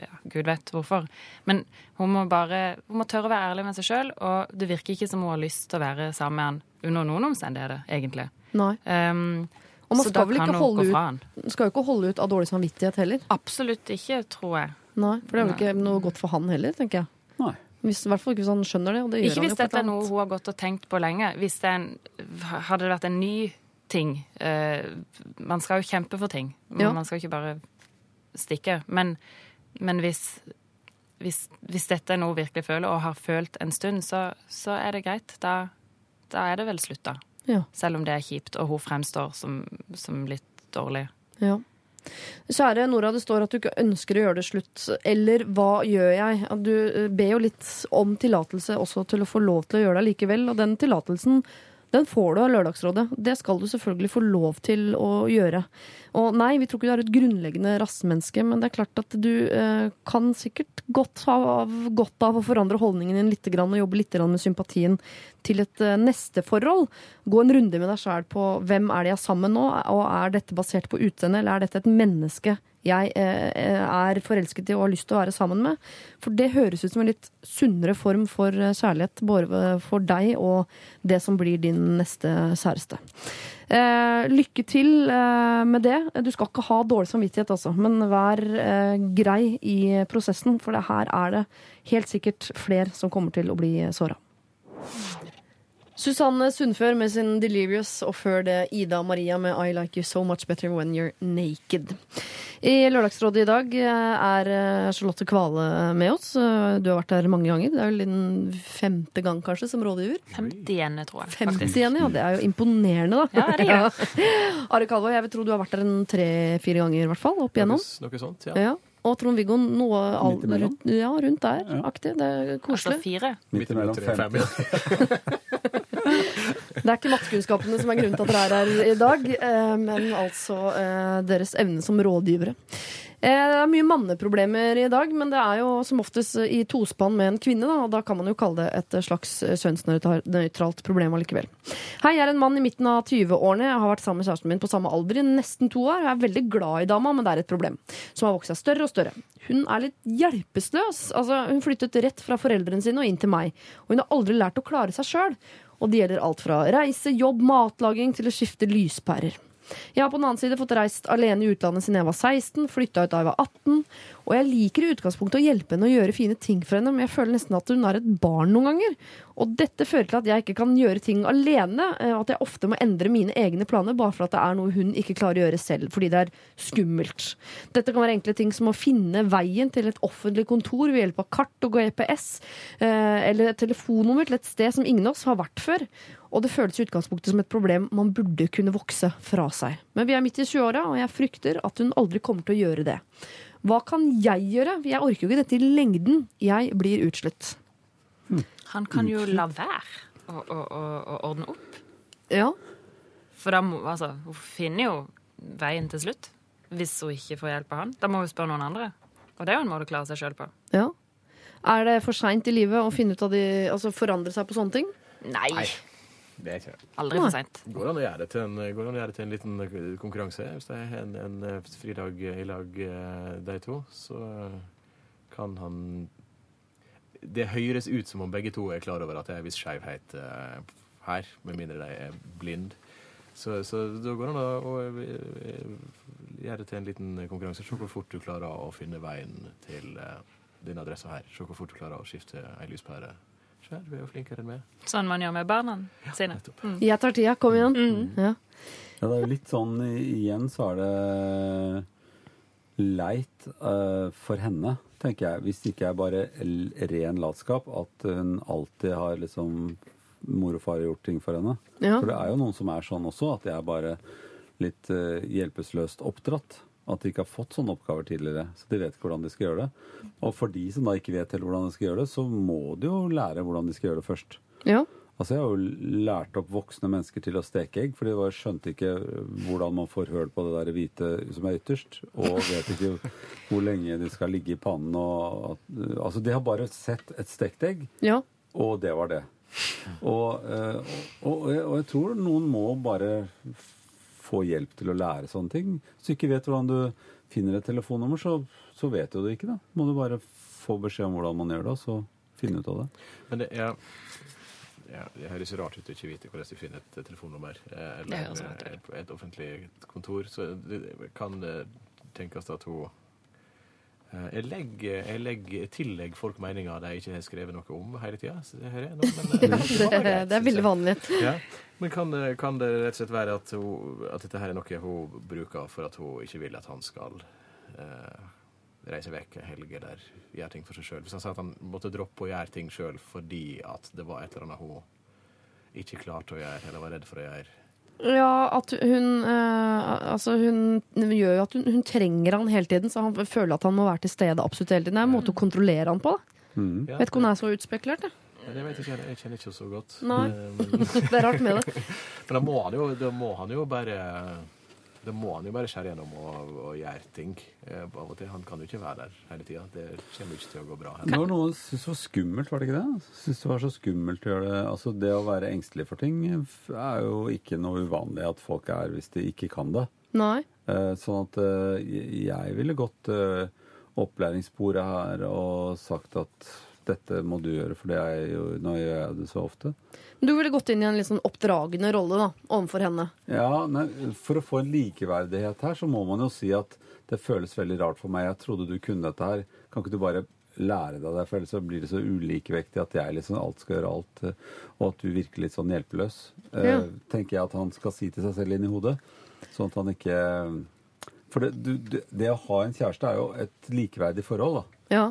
ja, gud vet hvorfor. Men hun må bare hun må tørre å være ærlig med seg sjøl, og det virker ikke som hun har lyst til å være sammen med han under noen omstendigheter, egentlig. Nei. Um, Og man skal vel ikke holde ut- Skal jo ikke holde ut av dårlig samvittighet heller. Absolutt ikke, tror jeg. Nei, For det er vel ikke noe godt for han heller, tenker jeg. Nei. Hvis, I hvert fall ikke hvis han skjønner det. Og det gjør Ikke hvis dette er noe hun har gått og tenkt på lenge. Hvis det en, hadde det vært en ny ting uh, Man skal jo kjempe for ting. Ja. Man skal ikke bare stikke. Men, men hvis, hvis, hvis dette er noe hun virkelig føler, og har følt en stund, så, så er det greit. Da, da er det vel slutt, da. Ja. Selv om det er kjipt, og hun fremstår som, som litt dårlig. Ja. Kjære Nora, det står at du ikke ønsker å gjøre det slutt. Eller hva gjør jeg? Du eh, ber jo litt om tillatelse også til å få lov til å gjøre det likevel. Og den tillatelsen den får du av Lørdagsrådet. Det skal du selvfølgelig få lov til å gjøre. Og nei, vi tror ikke du er et grunnleggende rassemenneske, men det er klart at du eh, kan sikkert godt ha godt av å forandre holdningen din litt og jobbe litt med sympatien til et eh, neste forhold. Gå en runde med deg sjæl på hvem er det jeg er sammen nå, og er dette basert på utseende, eller er dette et menneske jeg eh, er forelsket i og har lyst til å være sammen med? For det høres ut som en litt sunnere form for eh, kjærlighet, både for deg og det som blir din neste kjæreste. Eh, lykke til eh, med det. Du skal ikke ha dårlig samvittighet, altså, men vær eh, grei i prosessen, for her er det helt sikkert flere som kommer til å bli såra. Susanne Sundfør med sin Delirious, og før det Ida Maria med I Like You So Much Better When You're Naked. I Lørdagsrådet i dag er eh, Charlotte Kvale med oss. Eh, Du har vært der mange ganger. Det er vel din femte gang kanskje som rådgiver? 50 tror jeg. 50 ja. Det er jo imponerende, da. Ja, det er det. Are Kalvå, jeg vil tro du har vært der en tre-fire ganger i hvert fall, opp igjennom. Noe, noe sånt, ja. Ja. Og Trond-Viggo noe all, rundt, ja, rundt der. Ja. Aktig. Det er Altså fire. Midt imellom tre, fem, 50. Det er ikke mattekunnskapene som er grunnen til at dere er her i dag, eh, men altså eh, deres evne som rådgivere. Eh, Det er mye manneproblemer i dag, men det er jo som oftest i tospann med en kvinne. Da, og da kan man jo kalle det et slags kjønnsnøytralt problem allikevel. Hei, jeg er en mann i midten av 20-årene. Jeg har vært sammen med kjæresten min på samme alder i nesten to år. Jeg er veldig glad i dama, men det er et problem. Som har vokst seg større og større. Hun er litt hjelpeløs. Altså, hun flyttet rett fra foreldrene sine og inn til meg. Og hun har aldri lært å klare seg sjøl. Og det gjelder alt fra reise, jobb, matlaging til å skifte lyspærer. Jeg har på den annen side fått reist alene i utlandet siden jeg var 16, flytta ut da jeg var 18. Og jeg liker i utgangspunktet å hjelpe henne å gjøre fine ting for henne, men jeg føler nesten at hun er et barn noen ganger. Og dette fører til at jeg ikke kan gjøre ting alene, eh, og at jeg ofte må endre mine egne planer bare for at det er noe hun ikke klarer å gjøre selv, fordi det er skummelt. Dette kan være enkle ting som å finne veien til et offentlig kontor ved hjelp av kart og GPS, eh, eller et telefonnummer til et sted som ingen av oss har vært før. Og det føles i utgangspunktet som et problem man burde kunne vokse fra seg. Men vi er midt i 20-åra, og jeg frykter at hun aldri kommer til å gjøre det. Hva kan jeg gjøre? Jeg orker jo ikke dette i lengden. Jeg blir utslitt. Hm. Han kan jo la være å, å, å, å ordne opp. Ja. For da må, altså, hun finner jo veien til slutt. Hvis hun ikke får hjelp av han. Da må hun spørre noen andre. Og det er jo en måte å klare seg sjøl på. Ja. Er det for seint i livet å finne ut av de, altså forandre seg på sånne ting? Nei. Nei. Det er ikke det. Aldri for seint. Går an å gjøre det til en, går an å gjøre det til en liten eh, konkurranse. Hvis det er en, en eh, fridag i lag, eh, de to, så kan han Det høres ut som om begge to er klar over at det er en viss skeivhet her, med mindre de er blind. Så, så da går det an å, å gjøre det til en liten konkurranse. Se hvor fort du klarer å finne veien til denne adressa her. Se hvor fort du klarer å skifte ei lyspære Sjøl, er jo flinkere enn meg. Sånn man gjør med barna sine. Mm. Jeg tar tida. Kom igjen. Mm. Ja. ja. det er jo litt sånn Igjen så er det leit uh, for henne, tenker jeg. Hvis det ikke er bare ren latskap, at hun alltid har liksom mor og far gjort ting for henne. Ja. For det er jo noen som er sånn også, at de er bare litt uh, hjelpeløst oppdratt. At de ikke har fått sånne oppgaver tidligere. Så de vet ikke hvordan de skal gjøre det. Og for de som da ikke vet heller hvordan de skal gjøre det, så må de jo lære hvordan de skal gjøre det først. Ja. Altså Jeg har jo lært opp voksne mennesker til å steke egg, for de skjønte ikke hvordan man får høl på det der hvite som er ytterst, og vet ikke hvor lenge de skal ligge i pannen. Og, altså De har bare sett et stekt egg, ja. og det var det. Og, og, og, og jeg tror noen må bare få hjelp til å lære sånne ting. Hvis du ikke vet hvordan du finner et telefonnummer, så, så vet du det ikke. da. Må du bare få beskjed om hvordan man gjør det, og så finne ut av det. Men det er... Ja, det høres rart ut å ikke vite hvordan du finner et telefonnummer eh, eller et, et offentlig kontor. Så det kan tenkes at hun Eh, jeg legger, jeg legger tillegg folk meninger de ikke har skrevet noe om hele tida. Eh, det, det, er veldig vanlig. Ja. Men kan, kan, det rett og slett være at, hun, at, dette her er noe hun bruker for at hun ikke vil at han skal eh, reise vekk en helg eller gjøre ting for seg sjøl? Hvis han sa at han måtte droppe å gjøre ting sjøl fordi at det var et eller annet hun ikke klarte å gjøre, eller var redd for å gjøre ja, at hun øh, Altså, hun gjør jo at hun, hun, trenger han hele tiden, så han føler at han må være til stede absolutt hele tiden. Det er en måte å kontrollere han på. da. Mm. Vet ikke om han er så utspekulert. Det. Det vet jeg ikke, jeg kjenner ikke så godt. Nei, Men, det er rart med det. Men da må han jo, da må han jo bare da må han jo bare skjære gjennom og, og gjøre ting. Eh, av og til. Han kan jo ikke være der hele tida. Det kommer ikke til å gå bra. Heller. Det var noen syntes det var skummelt, var det ikke det? Synes det var så skummelt å gjøre det. Altså, det å være engstelig for ting er jo ikke noe uvanlig at folk er hvis de ikke kan det. Nei. Eh, sånn at eh, jeg ville gått opplæringssporet her og sagt at dette må du gjøre, for det er jo, nå gjør jeg det så ofte. Men Du ville gått inn i en litt sånn oppdragende rolle da, overfor henne? Ja, nei, For å få en likeverdighet her, så må man jo si at det føles veldig rart for meg. Jeg trodde du kunne dette her. Kan ikke du bare lære deg det? For ellers så blir det så ulikevektig at jeg liksom alt skal gjøre alt, og at du virker litt sånn hjelpeløs. Eh, ja. Uh, tenker jeg at han skal si til seg selv inn i hodet. Sånn at han ikke For det, du, det å ha en kjæreste er jo et likeverdig forhold, da. Ja.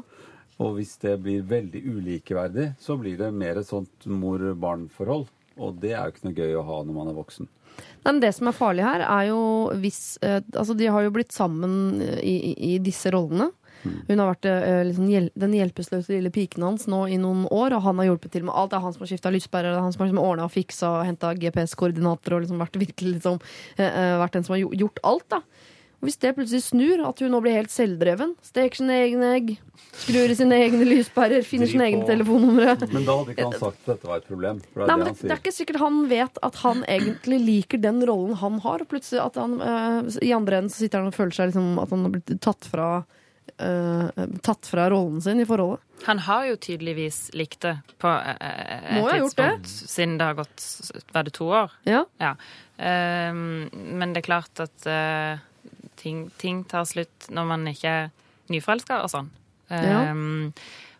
Og hvis det blir veldig ulikeverdig, så blir det mer et sånt mor-barn-forhold. Og det er jo ikke noe gøy å ha når man er voksen. Nei, Men det som er farlig her, er jo hvis eh, Altså, de har jo blitt sammen i, i, i disse rollene. Mm. Hun har vært eh, liksom, den hjelpeløse lille piken hans nå i noen år, og han har hjulpet til med alt. Det er han som har skifta lyspærer, det er han som har liksom, ordna og fiksa og henta GPS-koordinater og liksom vært virkelig liksom, eh, eh, vært den som har gjort alt. da. Og Hvis det plutselig snur, at hun nå blir helt selvdreven, steker sine egne egg, skrur i sine egne lyspærer, finner sine egne telefonnumre Men da hadde ikke han sagt at dette var et problem? Det Nei, men det, det, er ikke sikkert han vet at han egentlig liker den rollen han har. Og plutselig at han, øh, I andre enden så sitter han og føler seg liksom at han har blitt tatt fra uh, tatt fra rollen sin i forholdet? Han har jo tydeligvis likt det på uh, et tidspunkt, det? siden det har gått var det to år. Ja. ja. Uh, men det er klart at uh, ting, ting, tar slutt når man ikke er nyforelska og sånn. Ja. Um,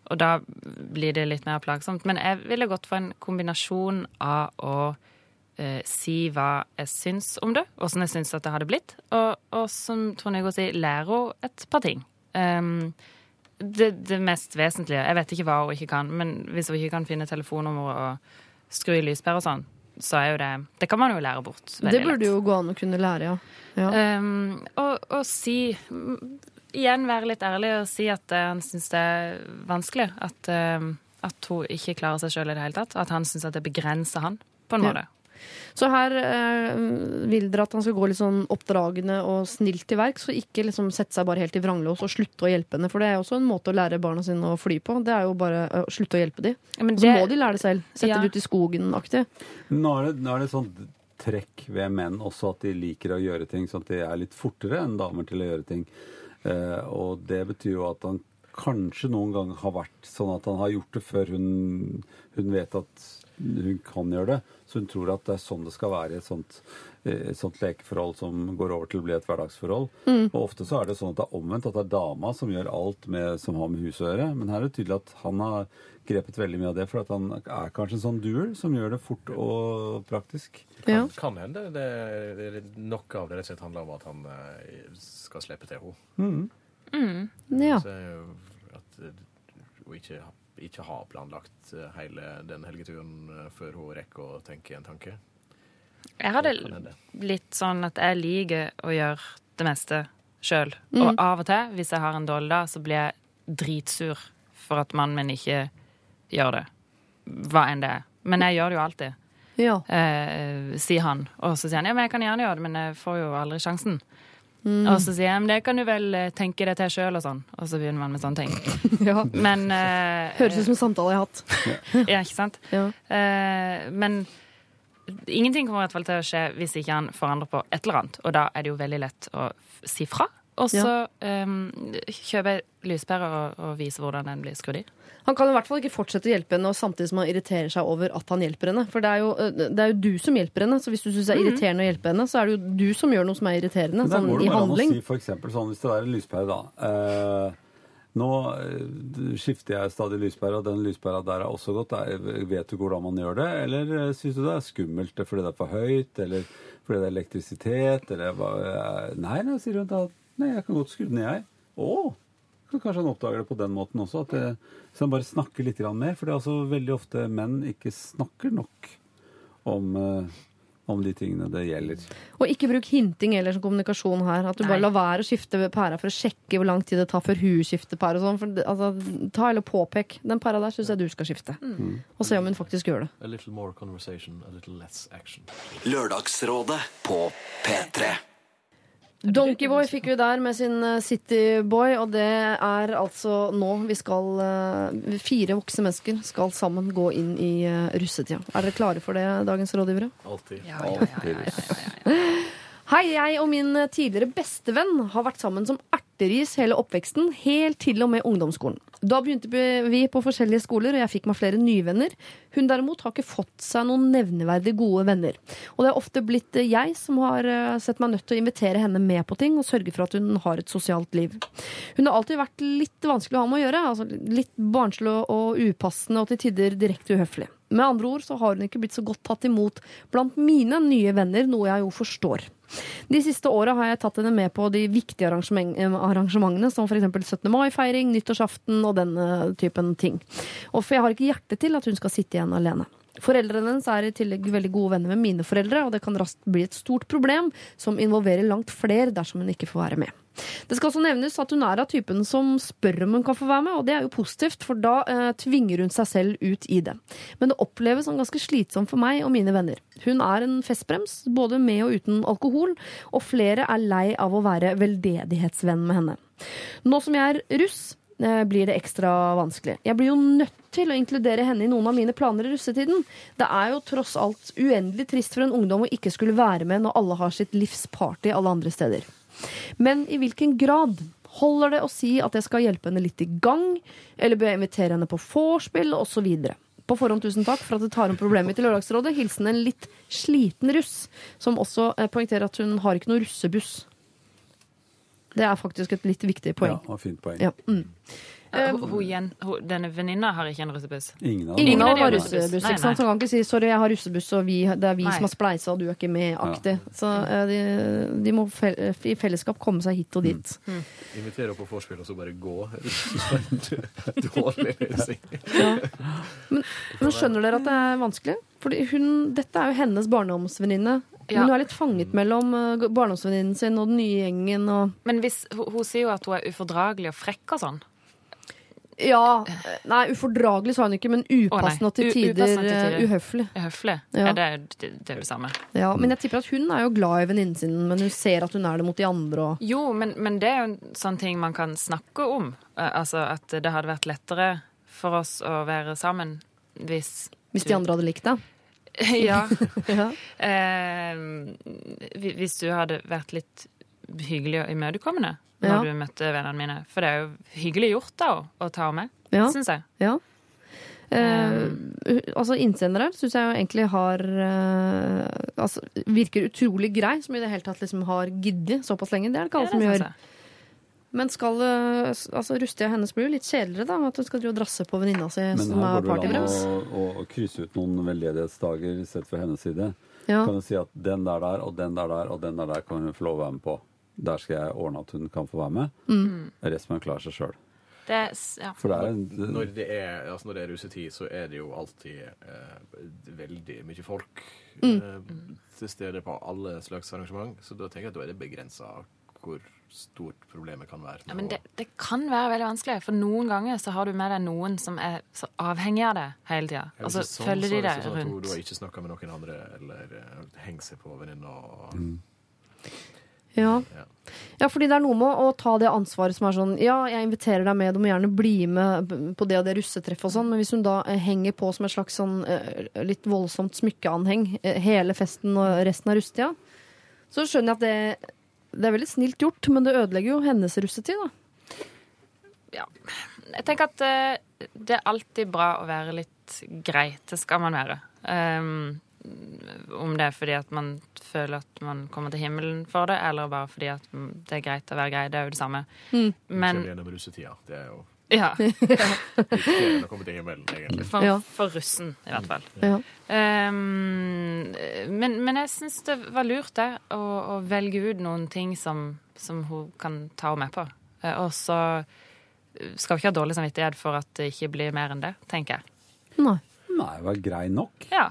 og da blir det litt mer plagsomt. Men jeg ville gått for en kombinasjon av å uh, si hva jeg syns om det, åssen jeg syns at det hadde blitt, og, og som Trond Hugo sier, lære henne et par ting. Um, det, det, mest vesentlige Jeg vet ikke hva hun ikke kan, men hvis hun ikke kan finne telefonnummer og skru i lyspære og sånn, så er jo det Det kan man jo lære bort. Det burde lett. jo gå an å kunne lære, ja. ja. Um, og, og si igjen være litt ærlig og si at uh, han syns det er vanskelig. At, uh, at hun ikke klarer seg sjøl i det hele tatt. At han syns at det begrenser han, på en måte. Så her eh, vil dere at han skal gå litt sånn oppdragende og snilt til verks, og ikke liksom sette seg bare helt i vranglås og slutte å hjelpe henne. For det er også en måte å lære barna sine å fly på. Det er jo bare å slutte å hjelpe dem. Ja, det... Så må de lære det selv. Sette ja. det ut i skogen-aktig. Nå er det, nå er det sånn trekk ved menn også at de liker å gjøre ting sånn at de er litt fortere enn damer til å gjøre ting. Eh, og det betyr jo at han kanskje noen ganger har vært sånn at han har gjort det før hun, hun vet at hun kan gjøre det. Så hun tror at det er sånn det skal være i et sånt, et sånt lekeforhold som går over til å bli et hverdagsforhold. Mm. Og ofte så er det sånn at det er omvendt, at det er dama som gjør alt med, som har med huset å gjøre. Men her er det tydelig at han har grepet veldig mye av det, for at han er kanskje en sånn duel som gjør det fort og praktisk. Ja. Kan, kan hende det, det, noe av det rett og slett handler om at han eh, skal slippe til henne. Mm. Mm. Ja. Så, at hun ikke, ikke, har planlagt eh, hele den helgeturen eh, før hun rekker å tenke en tanke. Jeg har det litt sånn at jeg liker å gjøre det meste sjøl. Mm. Og av og til, hvis jeg har en dårlig dag, så blir jeg dritsur for at mannen min ikke gjør det. Hva enn det er. Men jeg gjør det jo alltid. Ja. Eh, sier han. Og så sier han ja, men jeg kan gjerne gjøre det, men jeg får jo aldri sjansen. Mm. Og så sier jeg men det kan du vel eh, tenke deg til sjøl, og sånn. Og så begynner man med sånne ting. ja. Men uh, Høres ut som en samtale jeg har hatt. ja, ikke sant? Ja. Uh, men ingenting kommer i hvert fall til å skje hvis ikke han forandrer på et eller annet. Og da er det jo veldig lett å si fra. Og så ja. um, kjøper jeg lyspærer og, og viser hvordan den blir skrudd i. Han kan i hvert fall ikke fortsette å hjelpe henne samtidig som han irriterer seg over at han hjelper henne. For det er jo, det er jo du som hjelper henne, så hvis du syns det er mhm. irriterende å hjelpe henne, så er det jo du som gjør noe som er irriterende. Sånn, i handling. Si for eksempel, sånn, hvis det er en lyspære, da. Eh, nå eh, skifter jeg stadig lyspære, og den lyspæra der er også godt. Vet du hvordan man gjør det, eller eh, syns du det er skummelt fordi det er for høyt, eller fordi det er elektrisitet, eller hva eh, Nei, nei, sier hun da. Nei, jeg kan godt skru den ned, jeg. Å, Kanskje han oppdager det på den måten også. At det, så han bare snakker litt mer. For det er altså veldig ofte menn ikke snakker nok om, uh, om de tingene det gjelder. Og ikke bruk hinting eller som kommunikasjon her. At du Nei. bare lar være å skifte pæra for å sjekke hvor lang tid det tar før hun skifter pære. Sånn. altså, ta eller påpek. Den pæra der syns jeg du skal skifte. Mm. Og se om hun faktisk gjør det. A little more conversation, a little less action. Lørdagsrådet på P3. Donkeyboy fikk vi der med sin eh, Cityboy, og det er altså nå vi skal eh, Fire voksne mennesker skal sammen gå inn i uh, russetida. Er dere klare for det, dagens rådgivere? Alltid. Ja, ja, ja, Hei, jeg og min tidligere bestevenn har vært sammen som erteris hele oppveksten, helt til og med ungdomsskolen. Da begynte vi på forskjellige skoler, og jeg fikk meg flere nye venner. Hun derimot har ikke fått seg noen nevneverdig gode venner. Og det er ofte blitt jeg som har eh, sett meg nødt til å invitere henne med på ting og sørge for at hun har et sosialt liv. Hun har alltid vært litt vanskelig å ha med å gjøre. Altså litt barnslig og upassende og til tider direkte uhøflig. Med andre ord så har hun ikke blitt så godt tatt imot blant mine nye venner, noe jeg jo forstår. De siste åra har jeg tatt henne med på de viktige arrangementene, som f.eks. 17. mai-feiring, nyttårsaften og denne typen ting. Og for jeg har ikke hjerte til at hun skal sitte igjen alene. Foreldrene hennes er i tillegg veldig gode venner med mine foreldre, og det kan raskt bli et stort problem som involverer langt flere dersom hun ikke får være med. Det skal også nevnes at hun er av typen som spør om hun kan få være med, og det er jo positivt, for da eh, tvinger hun seg selv ut i det. Men det oppleves som ganske slitsomt for meg og mine venner. Hun er en festbrems, både med og uten alkohol, og flere er lei av å være veldedighetsvenn med henne. Nå som jeg er russ, eh, blir det ekstra vanskelig. Jeg blir jo nødt til å inkludere henne i noen av mine planer i russetiden. Det er jo tross alt uendelig trist for en ungdom å ikke skulle være med når alle har sitt livs party alle andre steder. Men i hvilken grad Holder det å si at jeg skal hjelpe henne litt i gang, eller bør jeg invitere henne på vorspiel, osv.? På forhånd tusen takk for at du tar om problemet i Lørdagsrådet. Hilsen en litt sliten russ, som også eh, poengterer at hun har ikke noe russebuss. Det er faktisk et litt viktig poeng. Ja, fint poeng. Ja, mm. Ja, hun, hun, denne venninna har ikke en russebuss. Ingen av Ingen av dem har russebuss. Nei, sant? Så han kan ikke si 'sorry, jeg har russebuss, og vi, det er vi Nei. som har spleisa, og du er ikke med'-aktig. Så eh, de, de må fel i fellesskap komme seg hit og dit. Invitere opp på vorspiel og så bare gå. Dårlig løsning. Men skjønner dere at det er vanskelig? Fordi hun, dette er jo hennes barndomsvenninne. Ja. Hun er litt fanget mellom eh, barndomsvenninnen sin og den nye gjengen. Og Men hvis, hun, hun sier jo at hun er ufordragelig og frekk og sånn. Ja, Nei, ufordragelig sa hun ikke, men upassende og til tider uhøflig. eh, tider. uhøflig. Høflig. Ja. Ja. Det, er- det, det er jo det samme. Ja, men jeg tipper at hun er jo glad i venninnen sin, men hun ser at hun er det mot de andre. Og... Jo, men, men det er jo en sånn ting man kan snakke om. Eh, Altså at det hadde vært lettere for oss å være sammen hvis Hvis de andre hadde likt deg? Ja. Ja. Eh, hvis du hadde vært litt hyggelig og imøtekommende når Ja. du møtte vennene mine. For det er jo hyggelig gjort da å, ta med, Ja. syns jeg. Ja. Eh, altså Innsendere syns jeg jo egentlig har eh, altså, Virker utrolig grei, som i det hele tatt liksom har giddet såpass lenge. Det er det ikke alle som gjør. Men skal eh, altså, Rustia hennes blir jo litt kjedeligere, da. At hun skal drive og drasse på venninna si Men her er går det an å, å krysse ut noen veldedighetsdager sett fra hennes side. Ja. Kan du si at den der der, og den der der, og den der der kan hun få lov å være med på. Der skal jeg ordne at hun kan få være med. Mm. Resten må hun klare seg sjøl. Ja. Når det er, altså når det er russetid, så er det jo alltid eh, veldig mye folk Mm. eh, til stede på alle slags arrangement. Så da tenker jeg at da er det begrensa hvor stort problemet kan være. Ja, men det, det kan være veldig vanskelig, for noen ganger så har du med deg noen som er så avhengig av det hele tida. Ja, Og så er sånn, følger de det deg sånn at Hun, rundt. du har ikke snakka med noen andre, eller uh, hengt seg på venninna. og- Ja. Ja. ja, fordi det er noe med å ta det ansvaret som er sånn Ja, jeg inviterer deg med, du må gjerne bli med på det og det russetreffet og sånn, men hvis hun da eh, henger på som et slags sånn eh, litt voldsomt smykkeanheng eh, hele festen og resten av russetida, så skjønner jeg at det, det er veldig snilt gjort, men det ødelegger jo hennes russetid, da. Ja. Jeg tenker at det er alltid bra å være litt grei. Det skal man være. Um, om det er fordi at man føler at man kommer til himmelen for det, eller bare fordi at mm, det er greit å være grei. Det er jo det samme. Men Kjenner gjennom russetida. Det er jo ja, ikke å komme til himmelen, egentlig. for, Ja. for russen, i hvert fall. Ja. Um, men, men jeg syns det var lurt, det, å, å velge ut noen ting som, som hun kan ta henne med på. Eh, Og så skal vi ikke ha dårlig samvittighet for at det ikke blir mer enn det, tenker jeg. Nei. Nei, var grei nok. Ja.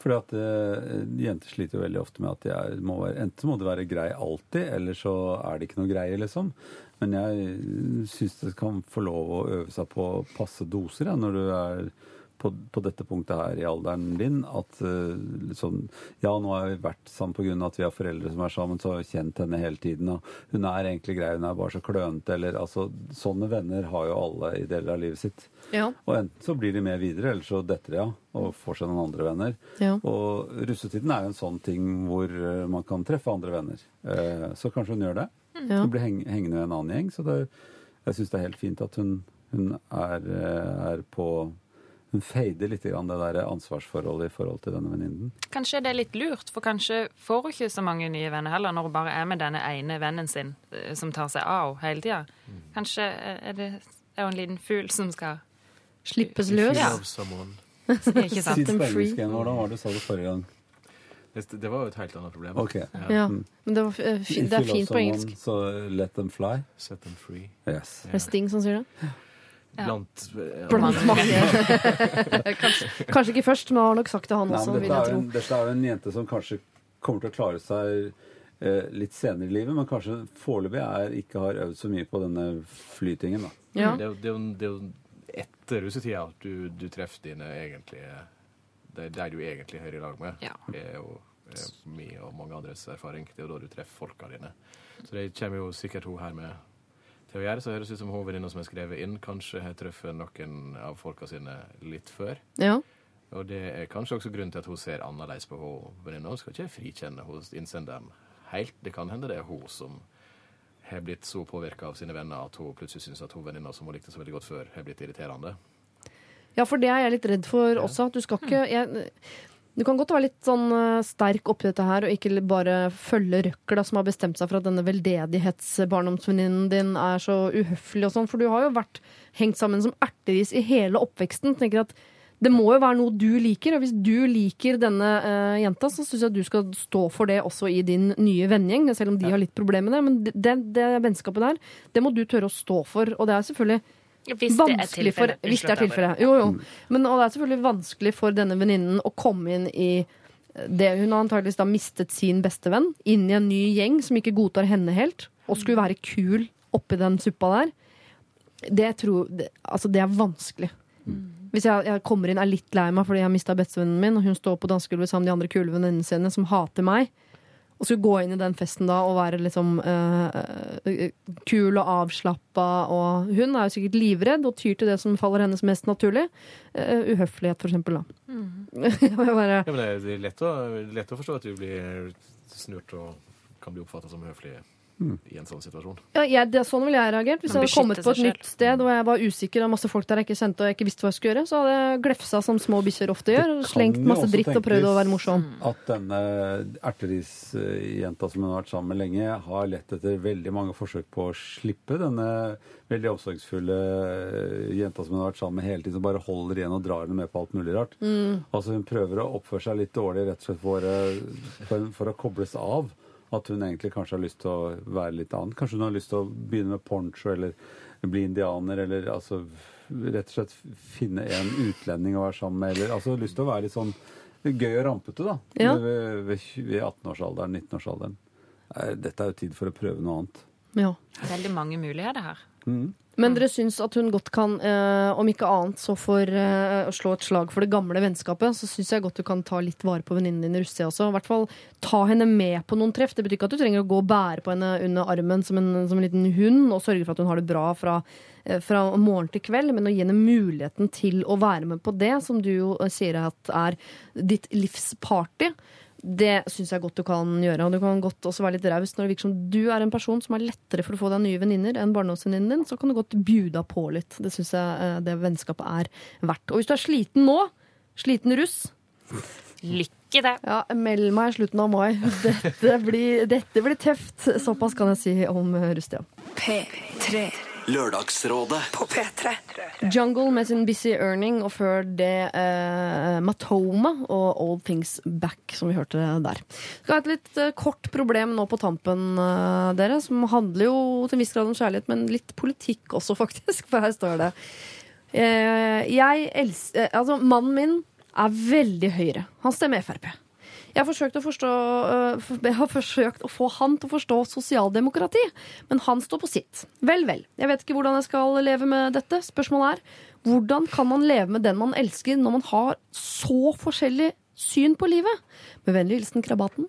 Fordi at uh, jenter sliter jo veldig ofte med at de er, må være, enten må du være grei alltid, eller så er det ikke noe greie, liksom. Men jeg syns det kan få lov å øve seg på passe doser ja, når du er på, på dette punktet her i alderen din. At eh, liksom Ja, nå har vi vært sammen pga. at vi har foreldre som er sammen, så har vi kjent henne hele tiden. Og hun er egentlig grei, hun er bare så klønete, eller altså Sånne venner har jo alle i deler av livet sitt. Ja. Og enten så blir de med videre, eller så detter de av og får seg noen andre venner. Ja. Og russetiden er jo en sånn ting hvor eh, man kan treffe andre venner. Eh, Så kanskje hun gjør det. Ja. Hun blir heng hengende ved en annen gjeng. Så det, jeg syns det er helt fint at hun, hun er, er på Hun fader litt grann det der ansvarsforholdet i forhold til denne venninnen. Kanskje det er litt lurt, for kanskje får hun ikke så mange nye venner heller, når hun bare er med denne ene vennen sin eh, som tar seg av henne hele tida. Kanskje er det er hun en liten fugl som skal Slippes If løs. Ja. Ikke Si sant? det på engelsk igjen. Hvordan var det du sa det forrige gang? Det, det var jo et helt annet problem. Ok. Ja. ja. Men det, var, eh, det er fint på someone, engelsk. Så let them fly. Set them free. Yes. Det er Sting som sier det. Blant, ja. Blant mange. kanskje, kanskje ikke først, men har nok sagt det, han Nei, også, men vil jeg er tro. en, dette er jo en jente som kanskje kommer til å klare seg eh, litt senere i livet, men kanskje foreløpig ikke har øvd så mye på denne flytingen. da. Ja. Det, er jo- det, er jo- det er jo etter russetida at du, du treffer dine egentlige Det er der du egentlig hører i lag med. Ja. Er jo er min og mange andres erfaring. Det er jo da du treffer folka dine. Så det kommer jo sikkert hun her med til å gjøre. Så høres det ut som hun venninna som er skrevet inn, kanskje har truffet noen av folka sine litt før. Ja. Og det er kanskje også grunnen til at hun ser annerledes på venninna. Hun skal ikke frikjenne hos innsenderen helt. Det kan hende det er hun som har blitt så påvirka av sine venner at hun plutselig syns at hun venninna som hun likte så veldig godt før, har blitt irriterende. Ja, for det er jeg litt redd for også. At du skal ikke jeg, Du kan godt være litt sånn uh, sterk oppi dette her, og ikke bare følge røkla som har bestemt seg for at denne veldedighetsbarndomsvenninnen din er så uhøflig og sånn. For du har jo vært hengt sammen som erteris i hele oppveksten. tenker at det må jo være noe du liker, og hvis du liker denne uh, jenta, så syns jeg at du skal stå for det også i din nye vennegjeng, selv om de har litt problemer med det. Men det, det vennskapet der, det må du tørre å stå for. Og det er selvfølgelig hvis det er tilfellet. Hvis det er tilfellet. Jo, jo. Men, og det er selvfølgelig vanskelig for denne venninnen å komme inn i det Hun har antakeligvis da mistet sin bestevenn, inn i en ny gjeng som ikke godtar henne helt, og skulle være kul oppi den suppa der. Det, tror, det, altså det er vanskelig. Mm. Hvis jeg, jeg, kommer inn er litt lei meg fordi jeg har mista bestevennen min, og hun står på dansegulvet sammen med de andre kule venninnene sine som hater meg, og skulle gå inn i den festen da og være liksom uh, kul og avslappa. Og hun er jo sikkert livredd og tyr til det som faller hennes mest naturlig. Uh, uhøflighet, for eksempel. Da. Mm. bare... ja, men det er lett å, lett å, forstå at du blir snurt og kan bli oppfatta som i en sånn situasjon. Ja, jeg, det, sånn ville jeg reagert. Hvis jeg hadde kommet på et nytt sted og jeg var usikker og masse folk der jeg ikke kjente og jeg ikke visste hva jeg skulle gjøre, så hadde jeg glefsa som små bikkjer ofte gjør. og Slengt masse dritt og prøvd å være morsom. At denne erterisjenta som hun har vært sammen med lenge, har lett etter veldig mange forsøk på å slippe denne veldig omsorgsfulle jenta som hun har vært sammen med hele tiden, som bare holder igjen og drar henne med på alt mulig rart. Mm. Altså Hun prøver å oppføre seg litt dårlig rett og slett for, for, for å kobles av. At hun egentlig kanskje har lyst til å være litt annen. Kanskje hun har lyst til å begynne med poncho eller bli indianer, eller altså rett og slett finne en utlending å være sammen med, eller altså lyst til å være litt sånn gøy og rampete, da. Ja. Ved, ved, ved 18-årsalderen, 19-årsalderen. Dette er jo tid for å prøve noe annet. Ja. Veldig mange muligheter her. Mm. Men dere syns at hun godt kan, eh, om ikke annet så for eh, å slå et slag for det gamle vennskapet, så syns jeg godt du kan ta litt vare på venninnen din i russetida også. I hvert fall ta henne med på noen treff. Det betyr ikke at du trenger å gå og bære på henne under armen som en, som en liten hund og sørge for at hun har det bra fra, eh, fra morgen til kveld, men å gi henne muligheten til å være med på det som du jo sier at er ditt livs party. Det syns jeg godt du kan gjøre. Og du kan godt også være litt raus når det virker som du er en person som er lettere for å få deg nye venninner enn barndomsvenninnen din. Så kan du godt bjuda på litt. Det syns jeg eh, det vennskapet er verdt. Og hvis du er sliten nå, sliten russ Lykke til. Ja, meld meg i slutten av mai. Dette blir, dette blir tøft. Såpass kan jeg si om russtida. P3 Lørdagsrådet på P3. Jungle med sin Busy Earning, og før det eh, Matoma og All Things Back, som vi hørte der. Vi skal ha et litt eh, kort problem nå på tampen, eh, dere, som handler jo til en viss grad om kjærlighet, men litt politikk også, faktisk, for her står det. Eh, jeg elsker eh, Altså, mannen min er veldig høyre. Han stemmer Frp. Jeg har, forstå, øh, jeg har forsøkt å få han til å forstå sosialdemokrati, men han står på sitt. Vel, vel. Jeg vet ikke hvordan jeg skal leve med dette. Spørsmålet er hvordan kan man leve med den man elsker, når man har så forskjellig syn på livet? Med vennlig hilsen Krabaten.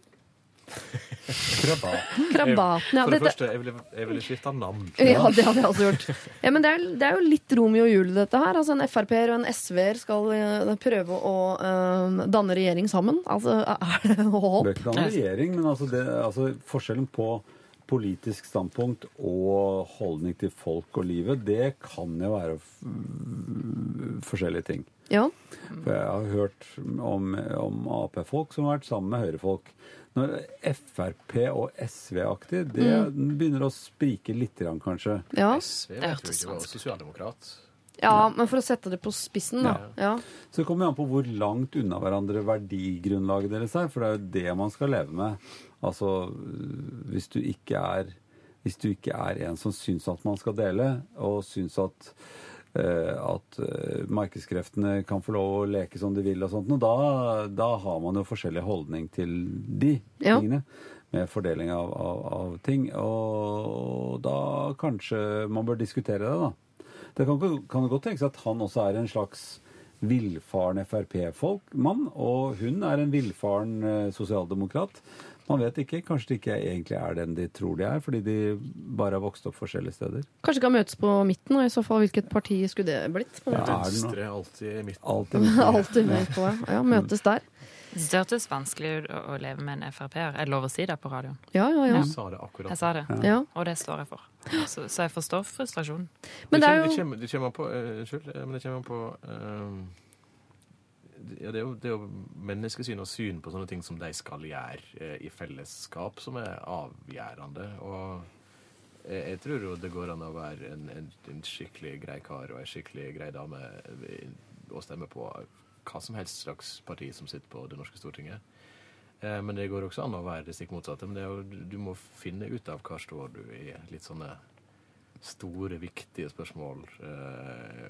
Krabaten. Krabaten ja. For det første, jeg ville, jeg ville skifta navn. Ja, det hadde jeg også gjort. Ja, men det er, det er jo litt Romeo og Julie, dette her. Altså En Frp-er og en SV-er skal uh, prøve å uh, danne regjering sammen. Altså, er det håp? Det er ikke danne regjering, men altså, det, altså forskjellen på politisk standpunkt og holdning til folk og livet, det kan jo være forskjellige ting. Ja. For jeg har hørt om, om Ap-folk som har vært sammen med Høyre-folk. Når Frp og SV-aktig, det mm. begynner å sprike litt, kanskje. Ja. SV jeg tror ikke var sosialdemokrat. Ja, men for å sette det på spissen, da. Ja. Ja. Så det kommer an på hvor langt unna hverandre verdigrunnlaget deres er, for det er jo det man skal leve med. Altså, hvis du ikke er, hvis du ikke er en som syns at man skal dele, og syns at at eh, markedskreftene kan få lov å leke som de vil og sånt. Og da, da har man jo forskjellig holdning til de ja. tingene. Med fordeling av, av, av, ting. Og da kanskje man bør diskutere det, da. Det kan, kan godt tenkes at han også er en slags villfaren Frp-folk-mann, og hun er en villfaren eh, sosialdemokrat. Man vet ikke. Kanskje de ikke egentlig er den de tror de er, fordi de bare har vokst opp forskjellige steder. Kanskje de kan møtes på midten, og i så fall hvilket parti skulle det blitt? På ja, Venstre alltid i midten. Alltid, midten. alltid med på, ja. Møtes der. Det hørtes vanskelig ut å leve med en Frp-er. Er det lov å si det på radioen? Ja, ja, ja. Du sa det akkurat. Jeg sa det, Ja. og det står jeg for. Så, så jeg forstår frustrasjonen. Men det er det kommer, det kommer på uh, Unnskyld, men det kommer på uh, ja, det, er jo, det er jo menneskesyn og syn på sånne ting som de skal gjøre uh, i fellesskap, som er avgjørende. Og jeg, tror jo det går an å være en, en, en skikkelig grei kar og en skikkelig grei dame og stemme på hva som helst slags parti som sitter på det norske Stortinget. Eh, men det går også an å være det stikk motsatte. Men jo, du må finne ut av hva står du i litt sånne store, viktige spørsmål. Eh,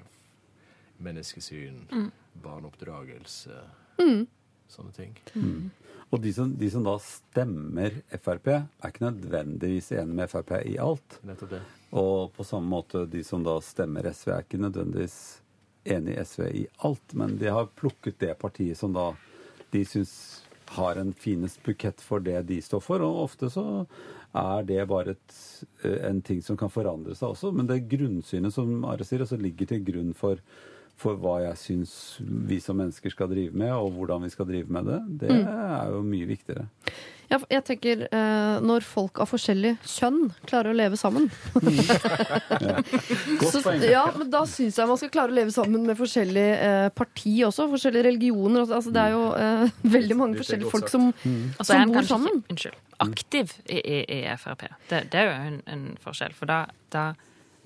menneskesyn, mm. barneoppdragelse, mm. sånne ting. Mm. Og de som, de som, da stemmer Frp, er ikke nødvendigvis enig med Frp i alt. Nettopp det. Og på samme måte de som da stemmer SV, er ikke nødvendigvis enig i SV i alt. Men de har plukket det partiet som da de syns har en finest bukett for det de står for. Og ofte så er det bare et, eh, en ting som kan forandre seg også. Men det grunnsynet som Are sier, altså ligger til grunn for, for hva jeg syns vi som mennesker skal drive med, og hvordan vi skal drive med det, det mm. er jo mye viktigere. Ja, jeg tenker eh, når folk av forskjellig kjønn klarer å leve sammen ja. så, ja, men Da syns jeg man skal klare å leve sammen med forskjellige eh, parti også. Forskjellige religioner. Altså, det er jo eh, veldig mange forskjellige folk som, mm. som altså, bor sammen. Ikke, unnskyld. Aktiv i, i, i Frp. Det, det, er jo en, en forskjell. For da, da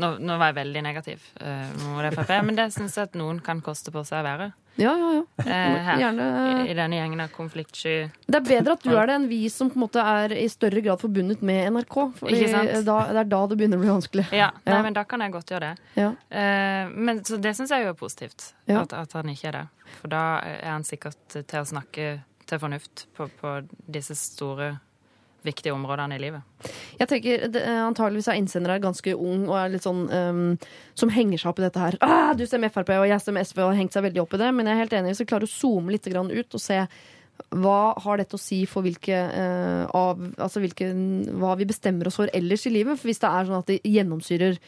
nå, nå, var jeg veldig negativ uh, mot Frp, men det syns jeg at noen kan koste på seg å være. Ja, ja, ja. Eh, her, Gjerne. I, I denne gjengen av konfliktsky Det er bedre at du er det enn vi som på en måte er i større grad forbundet med NRK. Fordi da, det er da det begynner å bli vanskelig. Ja, nei, ja. men da kan jeg godt gjøre det. Ja. Uh, men, så det syns jeg jo er positivt, ja. at, at, han ikke er det. For da er han sikkert til å snakke til fornuft på, på disse store viktige områdene i livet. Jeg tenker eh, Antageligvis er innsender ganske ung og er litt sånn um, som henger seg opp i dette her. Ah, du stemmer Frp, og jeg stemmer SV, og har hengt seg veldig opp i det. Men jeg er helt enig hvis vi klarer å zoome litt ut og se hva har dette å si for hvilke, uh, av, altså hvilke, hva vi bestemmer oss for ellers i livet? For hvis det er sånn at det gjennomsyrer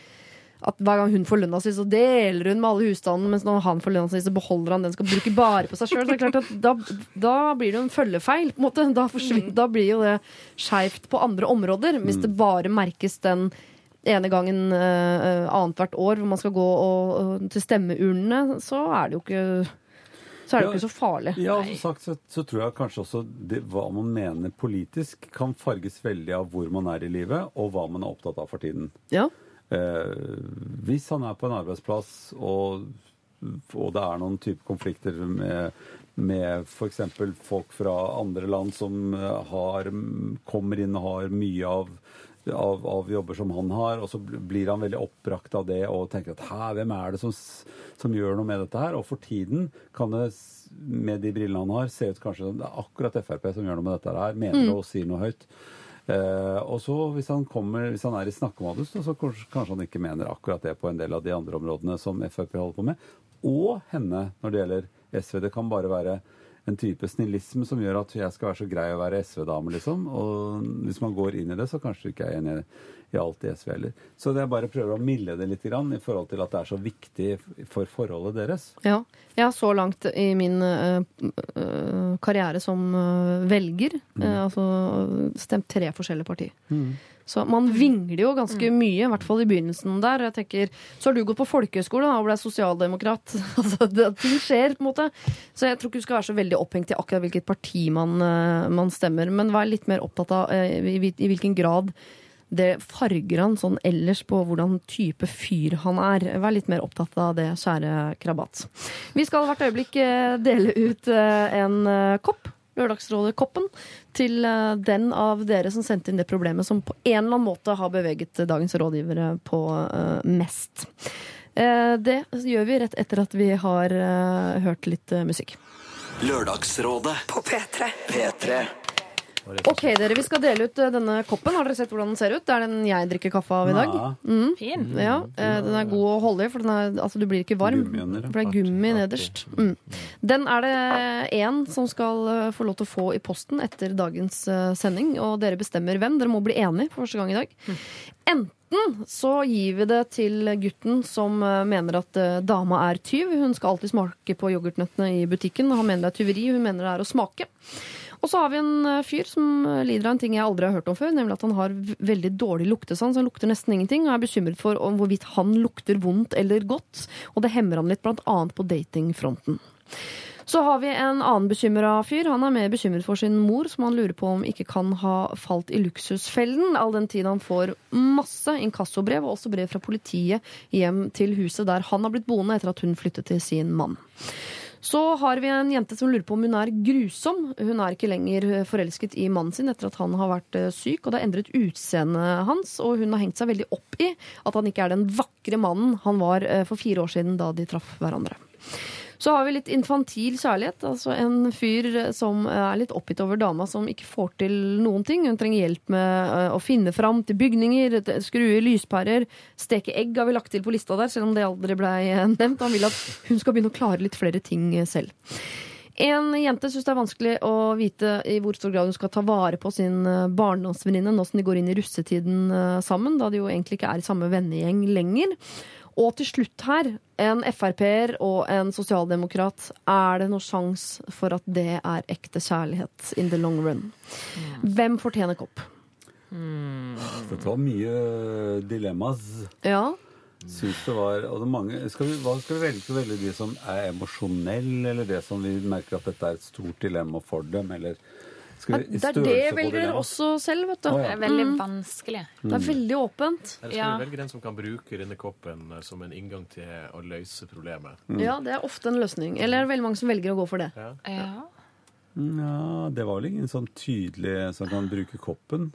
at hver gang hun får lønna si, så deler hun med alle husstanden, mens når han får lønna si, så beholder han den skal bruke bare på seg sjøl. Da, da, blir det jo en følgefeil. på en måte. Da, mm. da blir jo det skeivt på andre områder. Hvis det mm. bare merkes den ene gangen uh, annethvert år hvor man skal gå og, uh, til stemmeurnene, så er det jo ikke så er det jo ikke så farlig. Ja, som sagt så, så, tror jeg kanskje også det, hva man mener politisk, kan farges veldig av hvor man er i livet, og hva man er opptatt av for tiden. Ja. Hvis han er på en arbeidsplass og, og det er noen type konflikter med, med f.eks. folk fra andre land som har, kommer inn og har mye av, av, av, jobber som han har, og så blir han veldig oppbrakt av det og tenker at hæ, hvem er det som, som, gjør noe med dette her? Og for tiden kan det, med de brillene han har, se ut kanskje som det er akkurat Frp som gjør noe med dette her, mener mm. og sier noe høyt. Eh, og så hvis han, kommer, hvis han er i snakkemodus, så kanskje, han ikke mener akkurat det på en del av de andre områdene som Frp holder på med. Og henne når det gjelder SV. Det kan bare være en type snillisme som gjør at jeg skal være så grei å være SV-dame, liksom. Og hvis man går inn i det, så kanskje ikke ikke er enig i alt i SV heller. Så det er bare prøver å milde det litt grann, i forhold til at det er så viktig for forholdet deres. Ja. Jeg har så langt i min uh, karriere som uh, velger mm. uh, altså stemt tre forskjellige partier. Mm. Så man vingler jo ganske mm. mye, i hvert fall i begynnelsen der. Jeg tenker, Så har du gått på folkehøyskole og ble sosialdemokrat. altså, det, ting skjer, på en måte. Så jeg tror ikke du skal være så veldig opphengt i akkurat hvilket parti man, man stemmer. Men vær litt mer opptatt av i, i hvilken grad det farger han sånn ellers på hvordan type fyr han er. Vær litt mer opptatt av det, kjære krabat. Vi skal hvert øyeblikk eh, dele ut eh, en eh, kopp. Lørdagsrådet-koppen til den av dere som sendte inn det problemet som på en eller annen måte har beveget dagens rådgivere på mest. Det gjør vi rett etter at vi har hørt litt musikk. Lørdagsrådet på P3. P3. Ok, dere, vi skal dele ut eh, denne koppen. Har dere sett hvordan den ser ut? Det er den jeg drikker kaffe av i dag. Mm. Fin. Ja, eh, Den er god å holde i, for den er, altså, du blir ikke varm. For det er gummi nederst. Mm. Den er det én som skal eh, få lov til å få i posten etter dagens sending. Og dere bestemmer hvem. Dere må bli enige for første gang i dag. Enten så gir vi det til gutten som mener at dama er tyv. Hun skal alltid smake på yoghurtnøttene i butikken. Han mener det er tyveri, hun mener det er å smake. Og så har vi en eh, fyr som lider av en ting jeg aldri har hørt om før, nemlig at han har veldig dårlig luktesans. Han lukter nesten ingenting og er bekymret for om hvorvidt han lukter vondt eller godt. Og det hemmer han litt, blant annet på datingfronten. Så har vi en annen bekymra fyr. Han er mer bekymret for sin mor, som han lurer på om ikke kan ha falt i luksusfellen, all den tid han får masse inkassobrev og også brev fra politiet hjem til huset der han har blitt boende etter at hun flyttet til sin mann. Så har vi en jente som lurer på om hun er grusom. Hun er ikke lenger forelsket i mannen sin etter at han har vært eh, syk, og det har endret utseendet hans, og hun har hengt seg veldig opp i at han ikke er den vakre mannen han var eh, for fire år siden da de traff hverandre. Så har vi litt infantil kjærlighet. Altså en fyr som er litt oppgitt over dama som ikke får til noen ting. Hun trenger hjelp med eh, å finne fram til bygninger, skru lyspærer, steke egg har vi lagt til på lista der, selv om det aldri ble nevnt. Han vil at hun skal begynne å klare litt flere ting selv. En jente syns det er vanskelig å vite i hvor stor grad hun skal ta vare på sin eh, barndomsvenninne nå som de går inn i russetiden eh, sammen, da de jo egentlig ikke er i samme vennegjeng lenger. Og til slutt her, en Frp-er og en sosialdemokrat. Er det noe sjans for at det er ekte kjærlighet in the long run? Hvem fortjener kopp? Dette var mye dilemmas. Ja. Syns det var og det mange, skal vi, Hva skal vi velge? Skal vi velge de som er emosjonelle, eller det som vi merker at dette er et stort dilemma for dem, eller skal vi, Det er det velger dere også selv, vet du. Det er veldig vanskelig. Det er veldig åpent. Eller skal Ja. vi velge den som kan bruke denne koppen eh, som en inngang til å løse problemet? Ja, det er ofte en løsning. Eller er det veldig mange som velger å gå for det? Ja. Ja. Ja, det var vel ingen sånn tydelig som kan bruke koppen.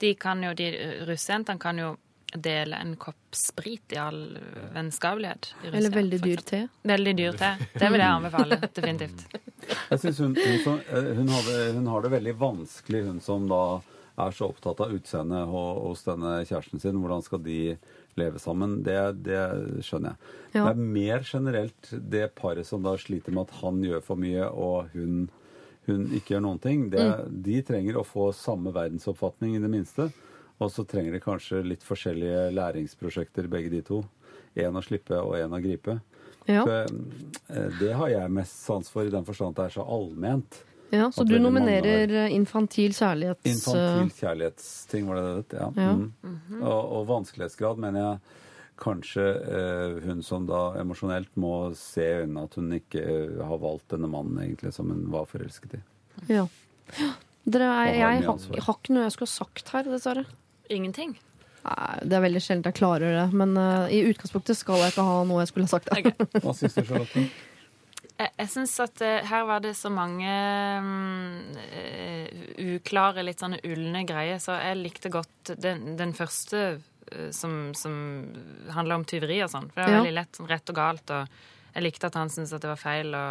De kan jo, de russejentene kan jo dele en kopp sprit i all vennskapelighet. i Eller veldig dyr te. Veldig dyr te. Det vil jeg anbefale. Definitivt. Jeg synes hun, hun, som, eh, hun, hadde, hun har det veldig vanskelig, hun som da er så opptatt av utseendet hos denne kjæresten sin. Hvordan skal de leve sammen? Det, det skjønner jeg. Ja. Det er mer generelt det paret som da sliter med at han gjør for mye, og hun, hun ikke gjør noen ting. Det, De trenger å få samme verdensoppfatning, i det minste. Og så trenger de kanskje litt forskjellige læringsprosjekter, begge de to. Én å slippe og én å gripe. Ja. Så, eh, det har jeg mest sans for, i den forstand at det er så allment. Ja, så du nominerer eh, infantil kjærlighets... Infantil kjærlighetsting, var det det het? Ja. Ja. Mm. og, og vanskelighetsgrad mener jeg kanskje eh, hun som da emosjonelt må se i øynene at hun ikke eh, har valgt denne mannen egentlig som hun var forelsket i. Ja. Dere, jeg, jeg, har, jeg har ikke noe jeg skulle ha sagt her, dessverre. Ingenting. Nei, Det er veldig sjelden jeg klarer det, men uh, i utgangspunktet skal jeg ikke ha noe jeg skulle ha sagt. Hva syns du, Charlotte? Jeg, jeg syns at uh, her var det så mange um, uh, uklare, litt sånne ulne greier, så jeg likte godt den, den første som, som handla om tyveri og sånn. For det var Ja. veldig lett sånn rett og galt, og jeg likte at han syntes at det var feil å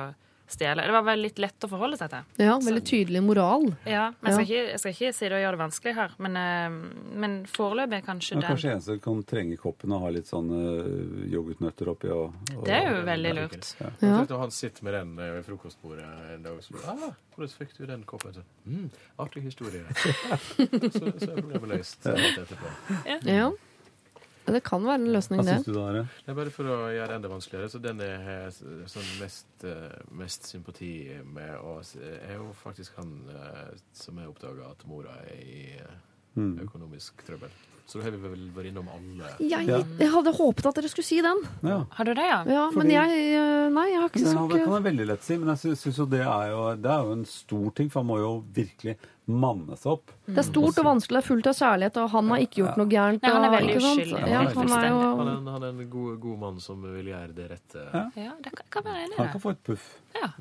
stjele. Det var veldig litt lett å forholde seg til. Ja, Veldig tydelig moral. Ja, men jeg skal, ikke, jeg skal ikke si det og gjøre det vanskelig her, men, eh, men foreløpig kanskje Men den. kanskje eneste kan trenge koppen og ha litt sånne eh, yoghurtnøtter oppi. Og, og, Det er jo veldig lurt. Ja. Ja. Tenk han sitter med den eh, ved frokostbordet en dag og sier ah, 'Hvordan fikk du den koppen?' Så, mm, 'Artig historie'. så, så er problemet løst. Ja. Ja. Det kan være en løsning, Hva det. syns du da, Are? Det er bare for å gjøre det enda vanskeligere. Så den jeg har sånn mest, eh, mest sympati med, og er jo faktisk han eh, som har oppdaga at mora er i eh, Mm. økonomisk trøbbel. Så da har vi vel vært innom alle. Jeg, jeg hadde håpet at dere skulle si den. Ja. Har du det, ja? Ja, Men Fordi- jeg eh, Nei, jeg har ikke Den det kan jeg veldig lett si, men jeg sy- syns jo det er jo, det er jo en stor ting, for han må jo virkelig manne seg opp. Det er stort og vanskelig, det er fullt av kjærlighet, og han har ikke gjort noe gærent. Nei, han er og- veldig ikke sant? uskyldig. Ja, han, han er han, jo er en, han er en god, god mann som vil gjøre det rette. Ja. Ja, det kan, kan være enig i Han det. kan få et puff. Ja.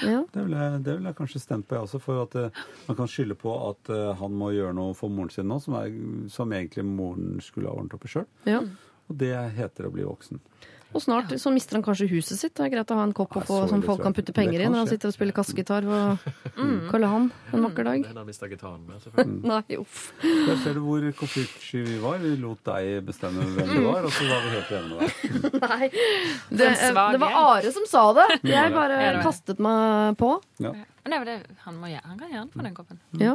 Ja. Det vil jeg, det vil jeg kanskje stemt på, jeg også. For at uh, man kan skylde på at uh, han må gjøre noe for moren sin nå, som, er, som egentlig moren skulle ha ordnet opp i sjøl. Ja. Og det heter å bli voksen. Og snart så mister han kanskje huset sitt. Det er greit å ha en kopp å få, som folk kan putte penger i når han sitter og spiller kassegitar på mm. Karl Johan en vakker dag. Den har mista gitaren med, selvfølgelig. Nei, uff. Der ser du hvor konfliktsky vi var. Vi lot deg bestemme hvem du var, og så var vi helt enige med deg. Nei. Det, det var Are som sa det. Jeg bare kastet meg på. Ja. Men det er det han må gjøre. Han kan gjerne få den koppen. Ja.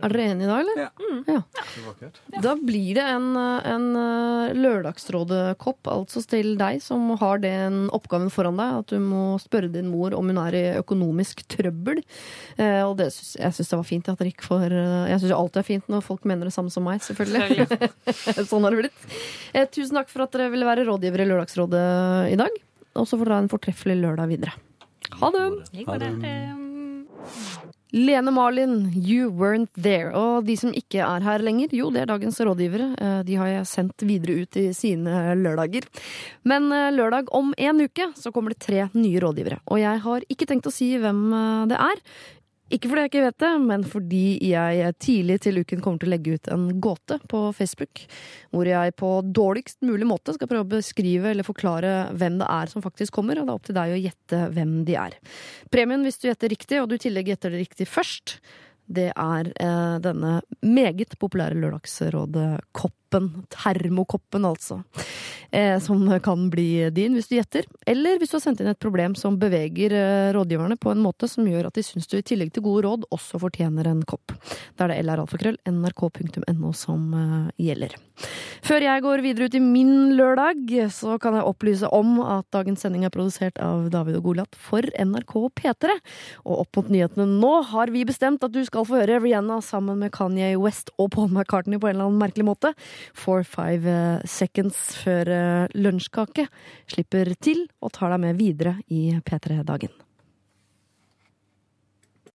Er dere enige i dag, eller? Ja. Mm. ja. Da blir det en, en eh, Lørdagsrådet-kopp, altså til deg som har den oppgaven foran deg, at du må spørre din mor om hun er i økonomisk trøbbel. Eh, og det synes, jeg syns det var fint at dere ikke får eh, Jeg syns alltid det er fint når folk mener det samme som meg, selvfølgelig. sånn har det blitt. Eh, tusen takk for at dere ville være rådgiver i Lørdagsrådet i dag. Og så får dere ha en fortreffelig lørdag videre. Ha det! Ha det. Lene Marlin, You Weren't There. Og de som ikke er her lenger, jo, det er dagens rådgivere. Eh, de har jeg sendt videre ut i sine lørdager. Men eh, lørdag om en uke så kommer det tre nye rådgivere. Og jeg har ikke tenkt å si hvem eh, det er. Ikke fordi jeg ikke vet det, men fordi jeg tidlig til uken kommer til å legge ut en gåte på Facebook, hvor jeg på dårligst mulig måte skal prøve å beskrive eller forklare hvem det er som faktisk kommer, og det er opp til deg å gjette hvem de er. Premien hvis du gjetter riktig, og du i tillegg gjetter det riktig først, det er eh, denne meget populære Lørdagsrådet-koppen koppen, termokoppen altså, eh, som kan bli din hvis du gjetter. Eller hvis du har sendt inn et problem som beveger eh, rådgiverne på en måte som gjør at de syns du i tillegg til gode råd også fortjener en kopp. Da er det lralfakrøll nrk.no som eh, gjelder. Før jeg går videre ut i min lørdag, så kan jeg opplyse om at dagens sending er produsert av David og Goliat for NRK P3. Og opp mot nyhetene nå har vi bestemt at du skal få høre Rihanna sammen med Kanye West og Paul McCartney på en eller annen merkelig måte. Four Five eh, Seconds før eh, lunsjkake slipper til og tar deg med videre i P3-dagen.